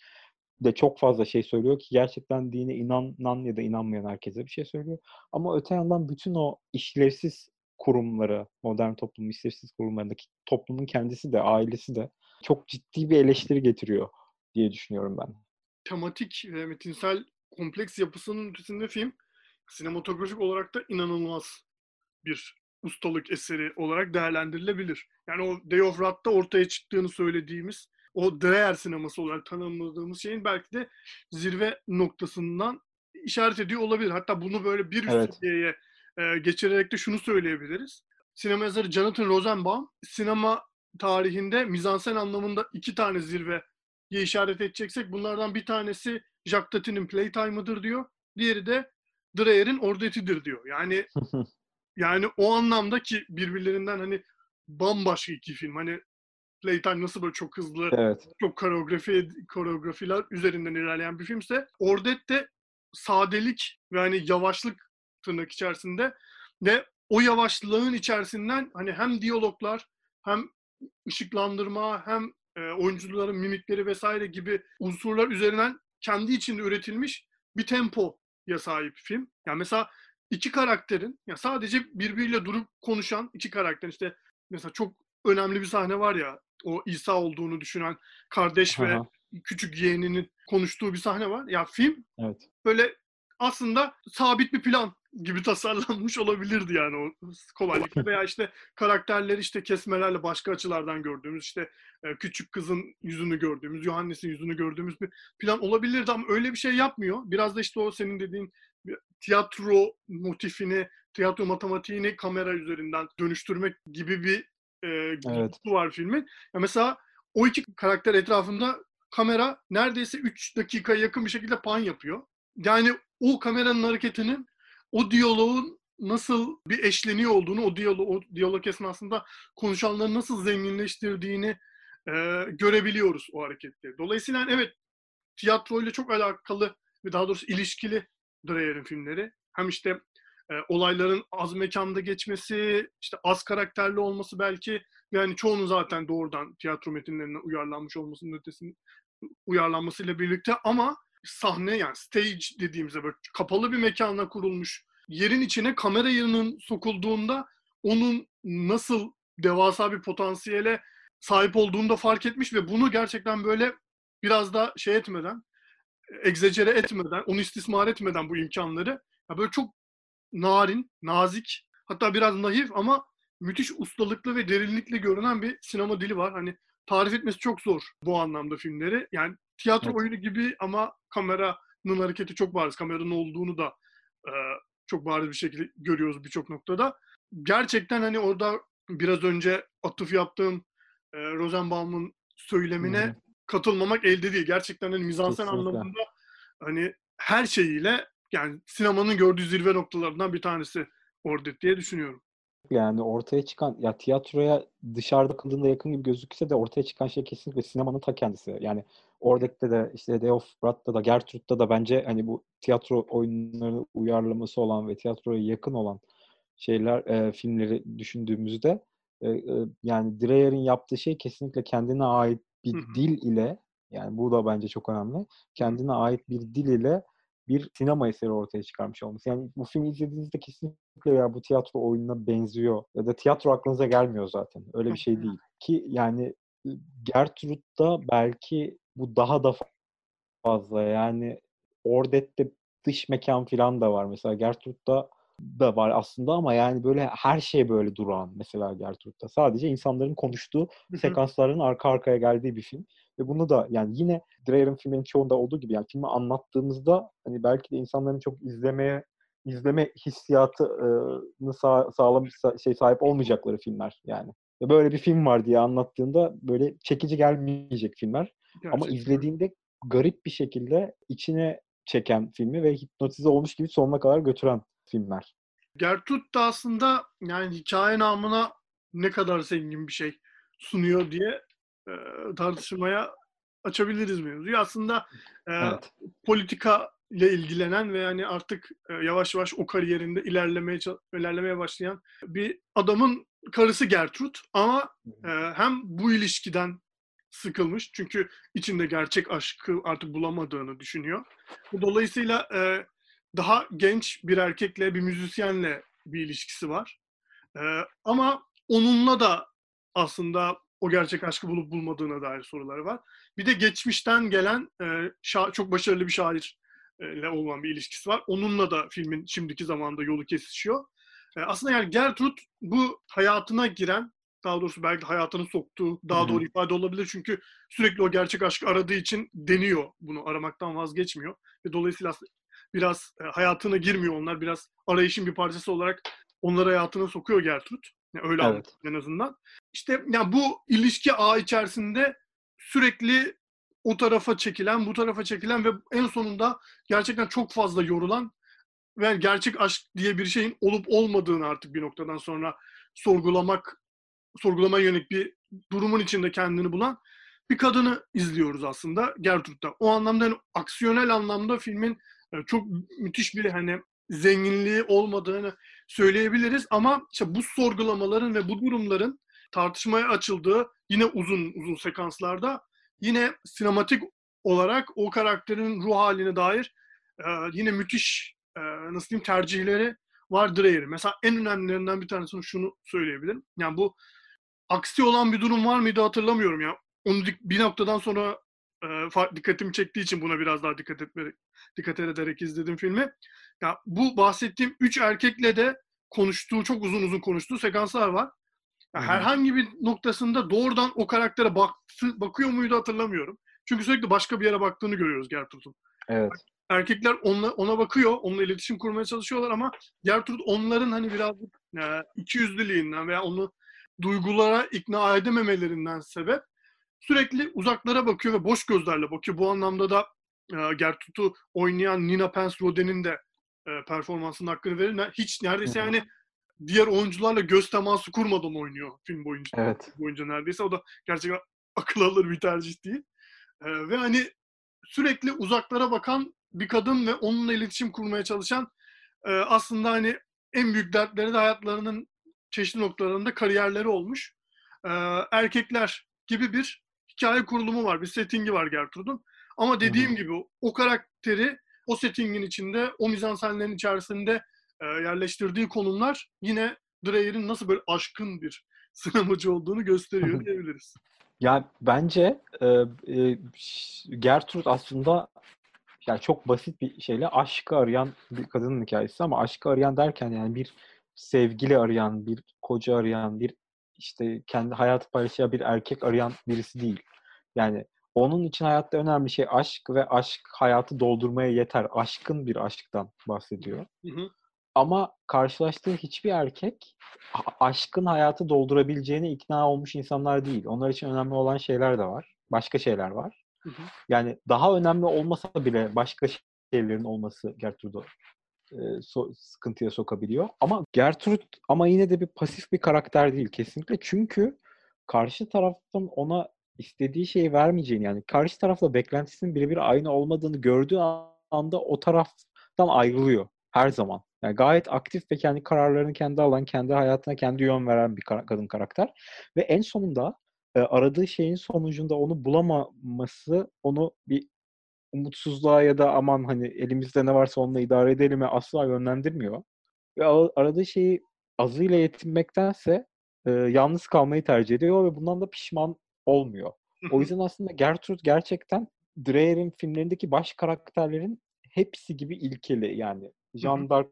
de çok fazla şey söylüyor ki gerçekten dine inanan ya da inanmayan herkese bir şey söylüyor. Ama öte yandan bütün o işlevsiz kurumları, modern toplumun işlevsiz kurumlarındaki toplumun kendisi de, ailesi de çok ciddi bir eleştiri getiriyor diye düşünüyorum ben. Tematik ve metinsel kompleks yapısının ötesinde film sinematografik olarak da inanılmaz bir ustalık eseri olarak değerlendirilebilir. Yani o Day of Wrath'ta ortaya çıktığını söylediğimiz o Dreyer sineması olarak tanımladığımız şeyin belki de zirve noktasından işaret ediyor olabilir. Hatta bunu böyle bir üst Evet. seviyeye e, geçirerek de şunu söyleyebiliriz. Sinema yazarı Jonathan Rosenbaum sinema tarihinde mizansen anlamında iki tane zirveye işaret edeceksek bunlardan bir tanesi Jacques Tati'nin Playtime'ıdır diyor. Diğeri de Dreyer'in Ordeti'dir diyor. Yani yani o anlamda ki birbirlerinden hani bambaşka iki film. Hani Playtime nasıl böyle çok hızlı, evet. çok koreografi koreografiler üzerinden ilerleyen bir filmse Ordet de sadelik ve hani yavaşlık tırnak içerisinde ve o yavaşlığın içerisinden hani hem diyaloglar hem ışıklandırma hem e, oyuncuların mimikleri vesaire gibi unsurlar üzerinden kendi içinde üretilmiş bir tempoya sahip film. Yani mesela iki karakterin ya sadece birbiriyle durup konuşan iki karakter işte mesela çok önemli bir sahne var ya o İsa olduğunu düşünen kardeş ve Aha, küçük yeğeninin konuştuğu bir sahne var. Ya film evet. böyle aslında sabit bir plan gibi tasarlanmış olabilirdi yani o kolaylıkla veya işte karakterleri işte kesmelerle başka açılardan gördüğümüz işte e, küçük kızın yüzünü gördüğümüz, Yohannes'in yüzünü gördüğümüz bir plan olabilirdi ama öyle bir şey yapmıyor. Biraz da işte o senin dediğin tiyatro motifini, tiyatro matematiğini kamera üzerinden dönüştürmek gibi bir e, Evet. var filmin. Ya mesela o iki karakter etrafında kamera neredeyse 3 dakikaya yakın bir şekilde pan yapıyor. Yani o kameranın hareketinin o diyaloğun nasıl bir eşleniyor olduğunu, o diyalog, o diyalog esnasında konuşanları nasıl zenginleştirdiğini e, görebiliyoruz o hareketleri. Dolayısıyla evet tiyatroyla çok alakalı ve daha doğrusu ilişkili Dreyer'in filmleri. Hem işte e, olayların az mekanda geçmesi, işte az karakterli olması belki yani çoğunun zaten doğrudan tiyatro metinlerine uyarlanmış olmasının ötesinde uyarlanmasıyla birlikte ama sahne yani stage dediğimizde böyle kapalı bir mekana kurulmuş yerin içine kamera yığının sokulduğunda onun nasıl devasa bir potansiyele sahip olduğunu da fark etmiş ve bunu gerçekten böyle biraz da şey etmeden, egzecere etmeden, onu istismar etmeden bu imkanları ya böyle çok narin, nazik, hatta biraz naif ama müthiş ustalıklı ve derinlikle görünen bir sinema dili var. Hani tarif etmesi çok zor bu anlamda filmleri. Yani tiyatro Evet. oyunu gibi ama kameranın hareketi çok bariz. Kameranın olduğunu da e, çok bariz bir şekilde görüyoruz birçok noktada. Gerçekten hani orada biraz önce atıf yaptığım e, Rosenbaum'un söylemine hı. Katılmamak elde değil. Gerçekten hani mizansen anlamında hani her şeyiyle yani sinemanın gördüğü zirve noktalarından bir tanesi orada diye düşünüyorum. Yani ortaya çıkan ya tiyatroya dışarıda kıldığında yakın gibi gözükse de ortaya çıkan şey kesinlikle sinemanın ta kendisi. Yani oradaki de işte Day of Brad'da da Gertrude'da da bence hani bu tiyatro oyunları uyarlaması olan ve tiyatroya yakın olan şeyler e, filmleri düşündüğümüzde e, e, yani Dreyer'in yaptığı şey kesinlikle kendine ait bir Hı hı. dil ile yani bu da bence çok önemli. Kendine ait bir dil ile bir sinema eseri ortaya çıkarmış olması. Yani bu filmi izlediğinizde kesinlikle ya bu tiyatro oyununa benziyor ya da tiyatro aklınıza gelmiyor zaten. Öyle bir şey değil. Ki yani Gertrude'da belki bu daha da fazla. Yani Ordet'te dış mekan falan da var. Mesela Gertrude'da da var aslında ama yani böyle her şey böyle durağan mesela Gertrude'da. Sadece insanların konuştuğu sekansların arka arkaya geldiği bir film. Ve bunu da yani yine Dreyer'in filmlerin çoğunda olduğu gibi yani filmi anlattığımızda hani belki de insanların çok izlemeye izleme hissiyatını sağ, sağlam şey sahip olmayacakları filmler yani. Ve böyle bir film var diye anlattığında böyle çekici gelmeyecek filmler. Ama Gerçekten. izlediğinde garip bir şekilde içine çeken filmi ve hipnotize olmuş gibi sonuna kadar götüren filmler. Gertrude da aslında yani hikaye namına ne kadar zengin bir şey sunuyor diye e, tartışmaya açabiliriz mevzuyu. Aslında e, Evet. politika ile ilgilenen ve yani artık e, yavaş yavaş o kariyerinde ilerlemeye ilerlemeye başlayan bir adamın karısı Gertrude ama e, hem bu ilişkiden sıkılmış çünkü içinde gerçek aşkı artık bulamadığını düşünüyor. Dolayısıyla e, daha genç bir erkekle, bir müzisyenle bir ilişkisi var. E, ama onunla da aslında o gerçek aşkı bulup bulmadığına dair soruları var. Bir de geçmişten gelen e, şa- çok başarılı bir şairle olan bir ilişkisi var. Onunla da filmin şimdiki zamanda yolu kesişiyor. E, aslında yani Gertrude bu hayatına giren, daha doğrusu belki hayatını soktuğu daha doğru ifade olabilir. Çünkü sürekli o gerçek aşkı aradığı için deniyor bunu. Aramaktan vazgeçmiyor. Ve dolayısıyla biraz e, hayatına girmiyor onlar. Biraz arayışın bir parçası olarak onları hayatına sokuyor Gertrude. Yani öyle Evet. en azından. İşte yani bu ilişki ağı içerisinde sürekli o tarafa çekilen, bu tarafa çekilen ve en sonunda gerçekten çok fazla yorulan ve gerçek aşk diye bir şeyin olup olmadığını artık bir noktadan sonra sorgulamak, sorgulamaya yönelik bir durumun içinde kendini bulan bir kadını izliyoruz aslında Gertrude'da. O anlamda yani aksiyonel anlamda filmin e, çok müthiş bir hani zenginliği olmadığını söyleyebiliriz ama işte bu sorgulamaların ve bu durumların tartışmaya açıldığı yine uzun uzun sekanslarda yine sinematik olarak o karakterin ruh haline dair e, yine müthiş e, nasıl diyeyim tercihleri var Dreyer'in. Mesela en önemlilerinden bir tanesini şunu söyleyebilirim. Yani bu aksi olan bir durum var mıydı hatırlamıyorum ya. Onu bir noktadan sonra e, dikkatimi çektiği için buna biraz daha dikkat etmerek, dikkat ederek izledim filmi. Ya bu bahsettiğim üç erkekle de konuştuğu, çok uzun uzun konuştuğu sekanslar var. Ya herhangi bir noktasında doğrudan o karaktere baktı, bakıyor muydu hatırlamıyorum. Çünkü sürekli başka bir yere baktığını görüyoruz Gertrude'un. Evet. Erkekler onunla, ona bakıyor, onunla iletişim kurmaya çalışıyorlar ama Gertrude onların hani birazcık e, ikiyüzlülüğünden veya onu duygulara ikna edememelerinden sebep sürekli uzaklara bakıyor ve boş gözlerle bakıyor. Bu anlamda da e, Gertrude'u oynayan Nina Pence Rodin'in de e, performansının hakkını verir. Hiç neredeyse yani diğer oyuncularla göz teması kurmadan oynuyor film boyunca. Evet. boyunca neredeyse. O da gerçekten akıl alır bir tercih değil. E, ve hani sürekli uzaklara bakan bir kadın ve onunla iletişim kurmaya çalışan e, aslında hani en büyük dertleri de hayatlarının çeşitli noktalarında kariyerleri olmuş. Ee, erkekler gibi bir hikaye kurulumu var, bir settingi var Gertrude'un. Ama dediğim Hı hı. gibi o karakteri o settingin içinde, o mizansenlerin içerisinde e, yerleştirdiği konumlar yine Dreyer'in nasıl böyle aşkın bir sinemacı olduğunu gösteriyor diyebiliriz. Ya bence e, e, Gertrude aslında yani çok basit bir şeyle aşkı arayan bir kadının hikayesi ama aşkı arayan derken yani bir sevgili arayan, bir koca arayan, bir işte kendi hayatı paylaşacağı bir erkek arayan birisi değil. Yani onun için hayatta önemli şey aşk ve aşk hayatı doldurmaya yeter. Aşkın bir aşktan bahsediyor. Hı hı. Ama karşılaştığı hiçbir erkek aşkın hayatı doldurabileceğine ikna olmuş insanlar değil. Onlar için önemli olan şeyler de var. Başka şeyler var. Hı hı. Yani daha önemli olmasa bile başka şeylerin olması Gertrude'u e, so- sıkıntıya sokabiliyor. Ama Gertrude ama yine de bir pasif bir karakter değil kesinlikle. Çünkü karşı taraftan ona istediği şeyi vermeyeceğini yani karşı tarafla beklentisinin birebir aynı olmadığını gördüğü anda o taraftan ayrılıyor her zaman. Yani gayet aktif ve kendi kararlarını kendi alan, kendi hayatına kendi yön veren bir kara- kadın karakter. Ve en sonunda e, aradığı şeyin sonucunda onu bulamaması onu bir umutsuzluğa ya da aman hani elimizde ne varsa onunla idare edelim'e asla yönlendirmiyor. Ve a- aradığı şeyi azıyla yetinmektense e, yalnız kalmayı tercih ediyor ve bundan da pişman olmuyor. O yüzden aslında Gertrude gerçekten Dreyer'in filmlerindeki baş karakterlerin hepsi gibi ilkeli yani. Jeanne d'Arc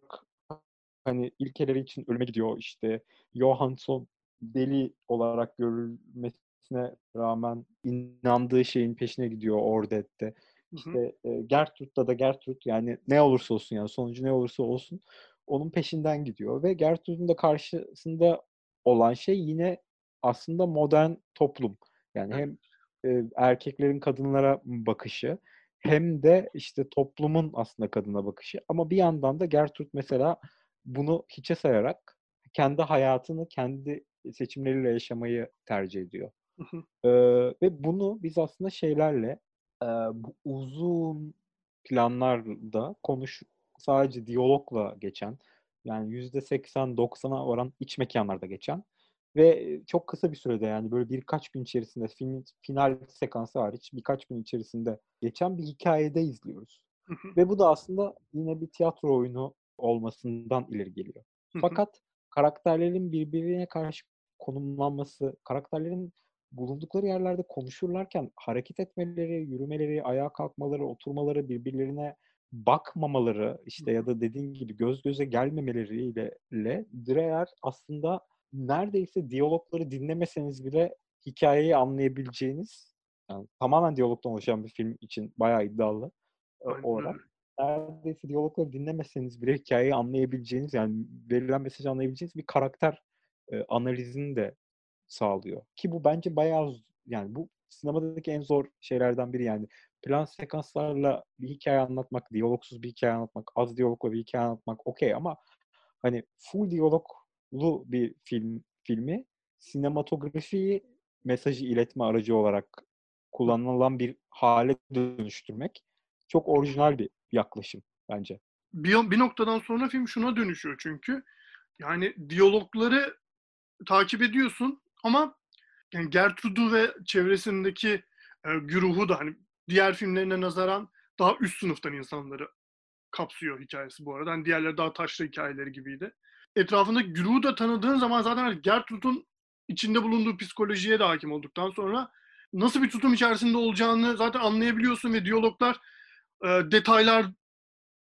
hani ilkeleri için ölüme gidiyor işte. Johansson deli olarak görülmesine rağmen inandığı şeyin peşine gidiyor Ordet'te. İşte e, Gertrude'da da Gertrude yani ne olursa olsun yani sonucu ne olursa olsun onun peşinden gidiyor ve Gertrude'un da karşısında olan şey yine aslında modern toplum. Yani hem e, erkeklerin kadınlara bakışı hem de işte toplumun aslında kadına bakışı. Ama bir yandan da Gertrude mesela bunu hiçe sayarak kendi hayatını kendi seçimleriyle yaşamayı tercih ediyor. Ee, ve bunu biz aslında şeylerle e, bu uzun planlarda konuş sadece diyalogla geçen yani yüzde 80-90'a oran iç mekanlarda geçen ve çok kısa bir sürede yani böyle birkaç gün içerisinde filmin final sekansı hariç birkaç gün içerisinde geçen bir hikayede izliyoruz. Hı hı. Ve bu da aslında yine bir tiyatro oyunu olmasından ileri geliyor. Fakat karakterlerin birbirine karşı konumlanması, karakterlerin bulundukları yerlerde konuşurlarken hareket etmeleri, yürümeleri, ayağa kalkmaları, oturmaları, birbirlerine bakmamaları işte ya da dediğin gibi göz göze gelmemeleriyle le, Dreyer aslında neredeyse diyalogları dinlemeseniz bile hikayeyi anlayabileceğiniz yani tamamen diyalogdan oluşan bir film için bayağı iddialı Aynen olarak neredeyse diyalogları dinlemeseniz bile hikayeyi anlayabileceğiniz yani verilen mesajı anlayabileceğiniz bir karakter e, analizini de sağlıyor. Ki bu bence bayağı yani bu sinemadaki en zor şeylerden biri yani. Plan sekanslarla bir hikaye anlatmak, diyalogsuz bir hikaye anlatmak, az diyalogla bir hikaye anlatmak okey ama hani full diyaloglu bir film filmi sinematografiyi mesajı iletme aracı olarak kullanılan bir hale dönüştürmek çok orijinal bir yaklaşım bence. Bir, bir noktadan sonra film şuna dönüşüyor çünkü. Yani diyalogları takip ediyorsun ama yani Gertrude'u ve çevresindeki e, güruhu da hani diğer filmlerine nazaran daha üst sınıftan insanları kapsıyor hikayesi bu arada. Hani diğerleri daha taşlı hikayeleri gibiydi. Etrafında güruhu da tanıdığın zaman zaten hani Gertrude'un içinde bulunduğu psikolojiye de hakim olduktan sonra nasıl bir tutum içerisinde olacağını zaten anlayabiliyorsun ve diyaloglar e, detaylar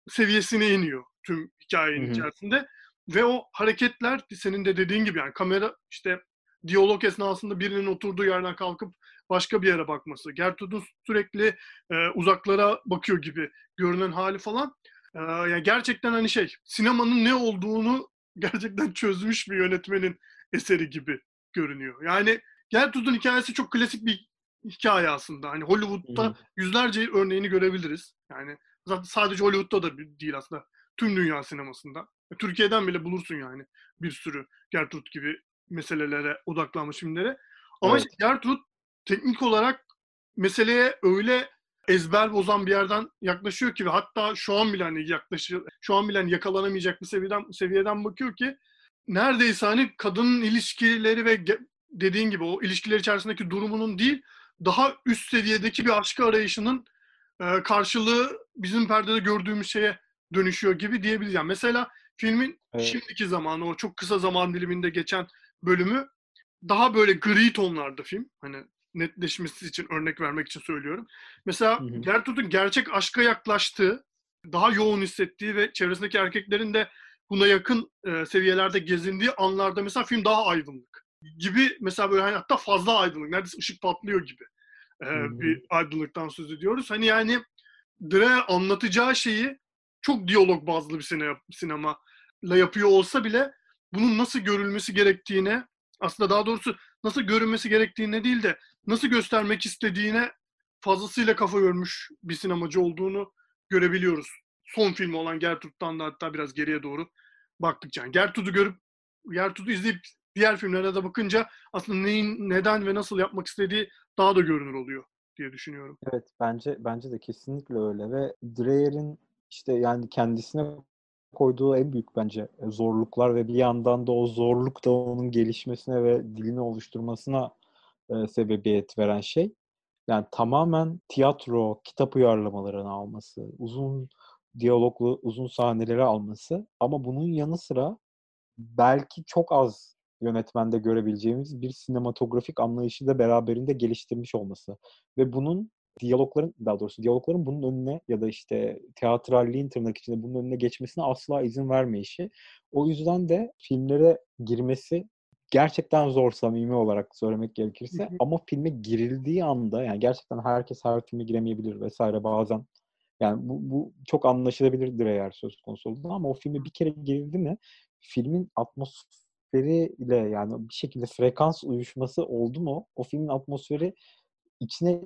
seviyesine iniyor tüm hikayenin Hı hı. içerisinde. Ve o hareketler senin de dediğin gibi yani kamera işte diyalog esnasında birinin oturduğu yerden kalkıp başka bir yere bakması. Gertrude'un sürekli e, uzaklara bakıyor gibi görünen hali falan. E, yani gerçekten hani şey sinemanın ne olduğunu gerçekten çözmüş bir yönetmenin eseri gibi görünüyor. Yani Gertrude'un hikayesi çok klasik bir hikaye aslında. Hani Hollywood'da hı. yüzlerce örneğini görebiliriz. Yani zaten sadece Hollywood'da da değil aslında. Tüm dünya sinemasında. Türkiye'den bile bulursun yani bir sürü Gertrude gibi meselelere odaklanmış filmlere. Ama Evet. işte Gertrude teknik olarak meseleye öyle ezber bozan bir yerden yaklaşıyor ki ve hatta şu an bile hani yaklaşıyor, şu an bile hani yakalanamayacak bir seviyeden seviyeden bakıyor ki neredeyse hani kadının ilişkileri ve dediğin gibi o ilişkiler içerisindeki durumunun değil daha üst seviyedeki bir aşkı arayışının e, karşılığı bizim perdede gördüğümüz şeye dönüşüyor gibi diyebiliriz. Yani mesela filmin Evet. şimdiki zamanı o çok kısa zaman diliminde geçen bölümü daha böyle gri tonlarda film. Hani netleşmesi için örnek vermek için söylüyorum. Mesela. Gertrude'un gerçek aşka yaklaştığı, daha yoğun hissettiği ve çevresindeki erkeklerin de buna yakın e, seviyelerde gezindiği anlarda mesela film daha aydınlık gibi mesela böyle hani hatta fazla aydınlık neredeyse ışık patlıyor gibi e, bir aydınlıktan söz ediyoruz. Hani yani Dreyer anlatacağı şeyi çok diyalog bazlı bir sinema, sinemayla yapıyor olsa bile bunun nasıl görülmesi gerektiğine aslında daha doğrusu nasıl görünmesi gerektiğine değil de nasıl göstermek istediğine fazlasıyla kafa yormuş bir sinemacı olduğunu görebiliyoruz. Son filmi olan Gertrude'dan da hatta biraz geriye doğru baktıkça. Yani Gertrude'u görüp Gertrude'u izleyip diğer filmlere de bakınca aslında neyin neden ve nasıl yapmak istediği daha da görünür oluyor diye düşünüyorum. Evet bence bence de kesinlikle öyle ve Dreyer'in işte yani kendisine koyduğu en büyük bence zorluklar ve bir yandan da o zorluk da onun gelişmesine ve dilini oluşturmasına e, sebebiyet veren şey. Yani tamamen tiyatro, kitap uyarlamalarını alması, uzun diyaloglu, uzun sahneleri alması ama bunun yanı sıra belki çok az yönetmende görebileceğimiz bir sinematografik anlayışı da beraberinde geliştirmiş olması. Ve bunun diyalogların, daha doğrusu diyalogların bunun önüne ya da işte teatralliğin tırnak içinde bunun önüne geçmesine asla izin vermeyişi. O yüzden de filmlere girmesi gerçekten zor samimi olarak söylemek gerekirse. Hı hı. Ama filme girildiği anda yani gerçekten herkes her filme giremeyebilir vesaire bazen. Yani bu, bu çok anlaşılabilirdir eğer söz konusu olduğunda ama o filme bir kere girildi mi filmin atmosferiyle yani bir şekilde frekans uyuşması oldu mu o filmin atmosferi içine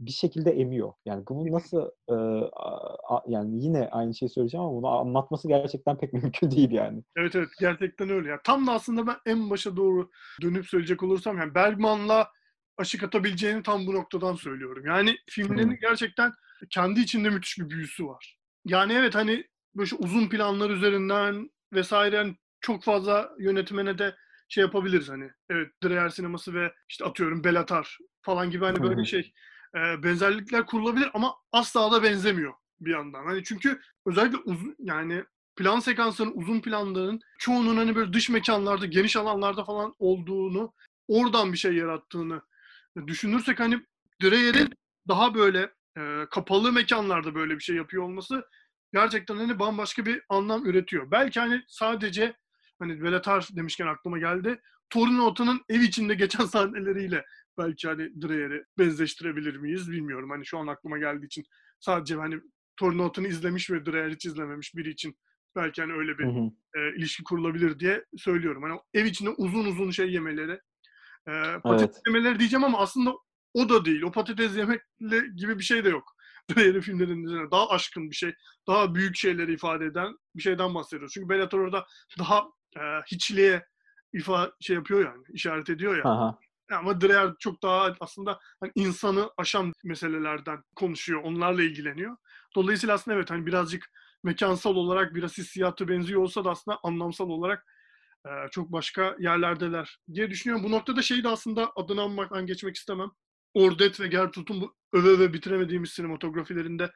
bir şekilde emiyor. Yani bunu nasıl e, a- a- yani yine aynı şeyi söyleyeceğim ama bunu anlatması gerçekten pek mümkün değil yani. Evet evet gerçekten öyle. Ya tam da aslında ben en başa doğru dönüp söyleyecek olursam yani Bergman'la aşık atabileceğini tam bu noktadan söylüyorum. Yani filmlerin gerçekten kendi içinde müthiş bir büyüsü var. Yani evet hani böyle şu uzun planlar üzerinden vesaire yani çok fazla yönetmene de şey yapabiliriz hani. Evet Dreyer sineması ve işte atıyorum Belatar falan gibi hani böyle şey e, benzerlikler kurulabilir ama asla da benzemiyor bir yandan. Hani çünkü özellikle uzun yani plan sekansların, uzun planların çoğunun hani böyle dış mekanlarda, geniş alanlarda falan olduğunu, oradan bir şey yarattığını düşünürsek hani Dreyer'in daha böyle e, kapalı mekanlarda böyle bir şey yapıyor olması gerçekten hani bambaşka bir anlam üretiyor. Belki hani sadece hani Belatar demişken aklıma geldi. Torino Ota'nın ev içinde geçen sahneleriyle belki hani Dreyer'i benzeştirebilir miyiz bilmiyorum. Hani şu an aklıma geldiği için sadece hani Torino Ota'nı izlemiş ve Dreyer hiç izlememiş biri için belki hani öyle bir Hı hı. e, ilişki kurulabilir diye söylüyorum. Hani ev içinde uzun uzun şey yemeleri, e, patates Evet. yemeleri diyeceğim ama aslında o da değil. O patates yemekle gibi bir şey de yok. Dreyer'in filmlerinin üzerine daha aşkın bir şey, daha büyük şeyleri ifade eden bir şeyden bahsediyoruz. Çünkü Bellator orada daha e, hiçliğe ifa şey yapıyor yani, işaret ediyor ya. Aha. Ama Dreyer çok daha aslında hani insanı aşan meselelerden konuşuyor, onlarla ilgileniyor. Dolayısıyla aslında evet hani birazcık mekansal olarak biraz hissiyatı benziyor olsa da aslında anlamsal olarak e, çok başka yerlerdeler diye düşünüyorum. Bu noktada şeyi de aslında adını anmaktan geçmek istemem. Ordet ve Gertrud'un bu öve öve bitiremediğimiz sinematografilerinde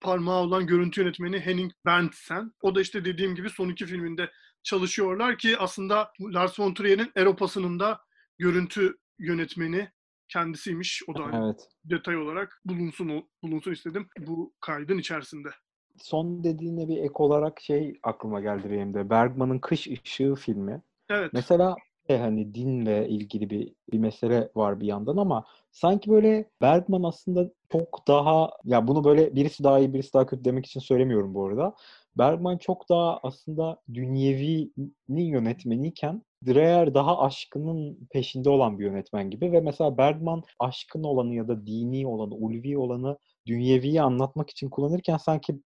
parmağı olan görüntü yönetmeni Henning Berntzen. O da işte dediğim gibi son iki filminde çalışıyorlar ki aslında Lars von Trier'in Eropası'nın da görüntü yönetmeni kendisiymiş. O da Evet. detay olarak bulunsun bulunsun istedim bu kaydın içerisinde. Son dediğine bir ek olarak şey aklıma geldi benim de. Bergman'ın Kış Işığı filmi. Evet. Mesela e, hani dinle ilgili bir, bir mesele var bir yandan ama sanki böyle Bergman aslında çok daha ya bunu böyle birisi daha iyi birisi daha kötü demek için söylemiyorum bu arada. Bergman çok daha aslında dünyevinin yönetmeniyken Dreyer daha aşkının peşinde olan bir yönetmen gibi ve mesela Bergman aşkın olanı ya da dini olanı, ulvi olanı dünyeviyi anlatmak için kullanırken sanki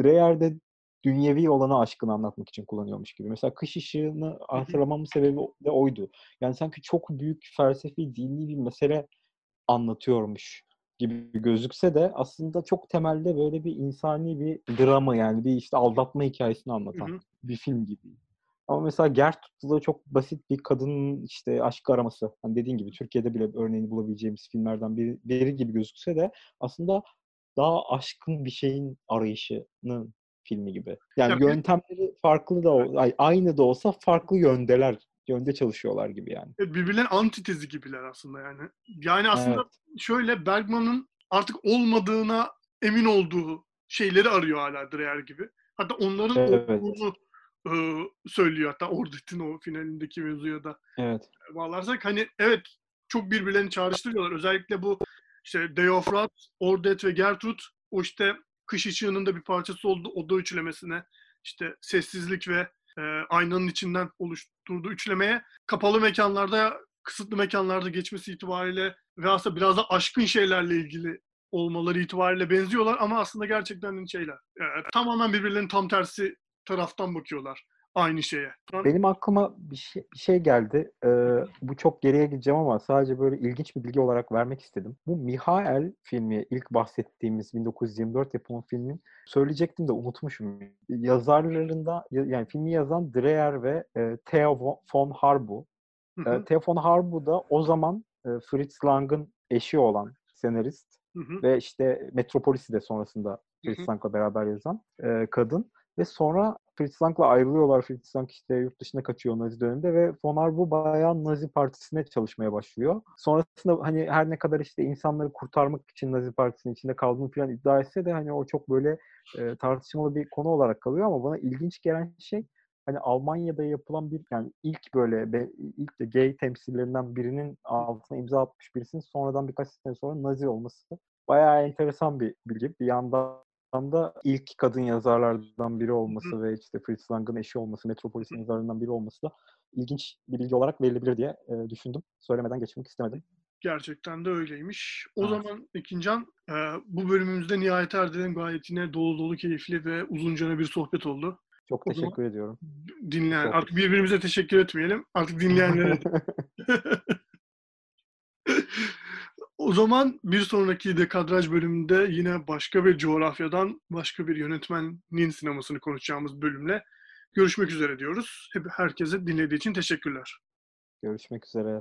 Dreyer de dünyevi olanı aşkını anlatmak için kullanıyormuş gibi. Mesela kış ışığını hatırlamamın sebebi de oydu. Yani sanki çok büyük felsefi, dini bir mesele anlatıyormuş gibi gözükse de aslında çok temelde böyle bir insani bir drama yani bir işte aldatma hikayesini anlatan Hı hı. bir film gibi. Ama mesela Gertrud'da çok basit bir kadının işte aşk araması. Hani dediğin gibi Türkiye'de bile örneğini bulabileceğimiz filmlerden biri, biri gibi gözükse de aslında daha aşkın bir şeyin arayışının filmi gibi. Yani Ya bir- yöntemleri farklı da ay- aynı da olsa farklı yöndeler, yönde çalışıyorlar gibi yani. E, Birbirlerinin antitezi gibiler aslında yani. Yani aslında Evet. şöyle Bergman'ın artık olmadığına emin olduğu şeyleri arıyor hala Dreyer gibi. Hatta onların Evet. olduğunu e, söylüyor. Hatta Ordet'in o finalindeki mevzuya da Evet. bağlarsak hani evet çok birbirlerini çağrıştırıyorlar. Özellikle bu işte Deofrat, Ordet ve Gertrud o işte kış ışığının da bir parçası oldu oda üçlemesine işte sessizlik ve e, aynanın içinden oluşturduğu üçlemeye kapalı mekanlarda kısıtlı mekanlarda geçmesi itibariyle ve aslında biraz da aşkın şeylerle ilgili olmaları itibariyle benziyorlar ama aslında gerçekten şeyler. e, tamamen birbirlerinin tam tersi taraftan bakıyorlar aynı şeye. Benim aklıma bir şey, bir şey geldi. Ee, bu çok geriye gideceğim ama sadece böyle ilginç bir bilgi olarak vermek istedim. Bu Mihail filmi, ilk bahsettiğimiz 1924 yapımı filmin söyleyecektim de unutmuşum. Yazarlarında, yani filmi yazan Dreyer ve e, Theo von Harbu. E, Theo von Harbu da o zaman e, Fritz Lang'ın eşi olan senarist hı hı, ve işte Metropolis'i de sonrasında Fritz Lang'la beraber yazan e, kadın. Ve sonra Fritz Lang'la ayrılıyorlar. Fritz Lang işte yurt dışına kaçıyor Nazi döneminde ve von Arbu bayağı Nazi Partisi'ne çalışmaya başlıyor. Sonrasında hani her ne kadar işte insanları kurtarmak için Nazi Partisi'nin içinde kaldığını falan iddia etse de hani o çok böyle e, tartışmalı bir konu olarak kalıyor ama bana ilginç gelen şey hani Almanya'da yapılan bir yani ilk böyle ilk de gay temsillerinden birinin altına imza atmış birisinin sonradan birkaç sene sonra Nazi olması bayağı enteresan bir bilgi. Bir yandan da ilk kadın yazarlardan biri olması ve işte Fritz Lang'ın eşi olması, Metropolis'in yazarlarından biri olması da ilginç bir bilgi olarak verilebilir diye e, düşündüm. Söylemeden geçmek istemedim. Gerçekten de öyleymiş. O Evet. zaman Ekincan, e, bu bölümümüzde nihayet erdiren gayet yine dolu dolu keyifli ve uzuncana bir sohbet oldu. Çok O teşekkür ediyorum. Dinleyen, Sohbet. artık birbirimize teşekkür etmeyelim. Artık dinleyenlere. o zaman bir sonraki dekadraj bölümünde yine başka bir coğrafyadan, başka bir yönetmenin sinemasını konuşacağımız bölümle görüşmek üzere diyoruz. Hep herkese dinlediği için teşekkürler. Görüşmek üzere.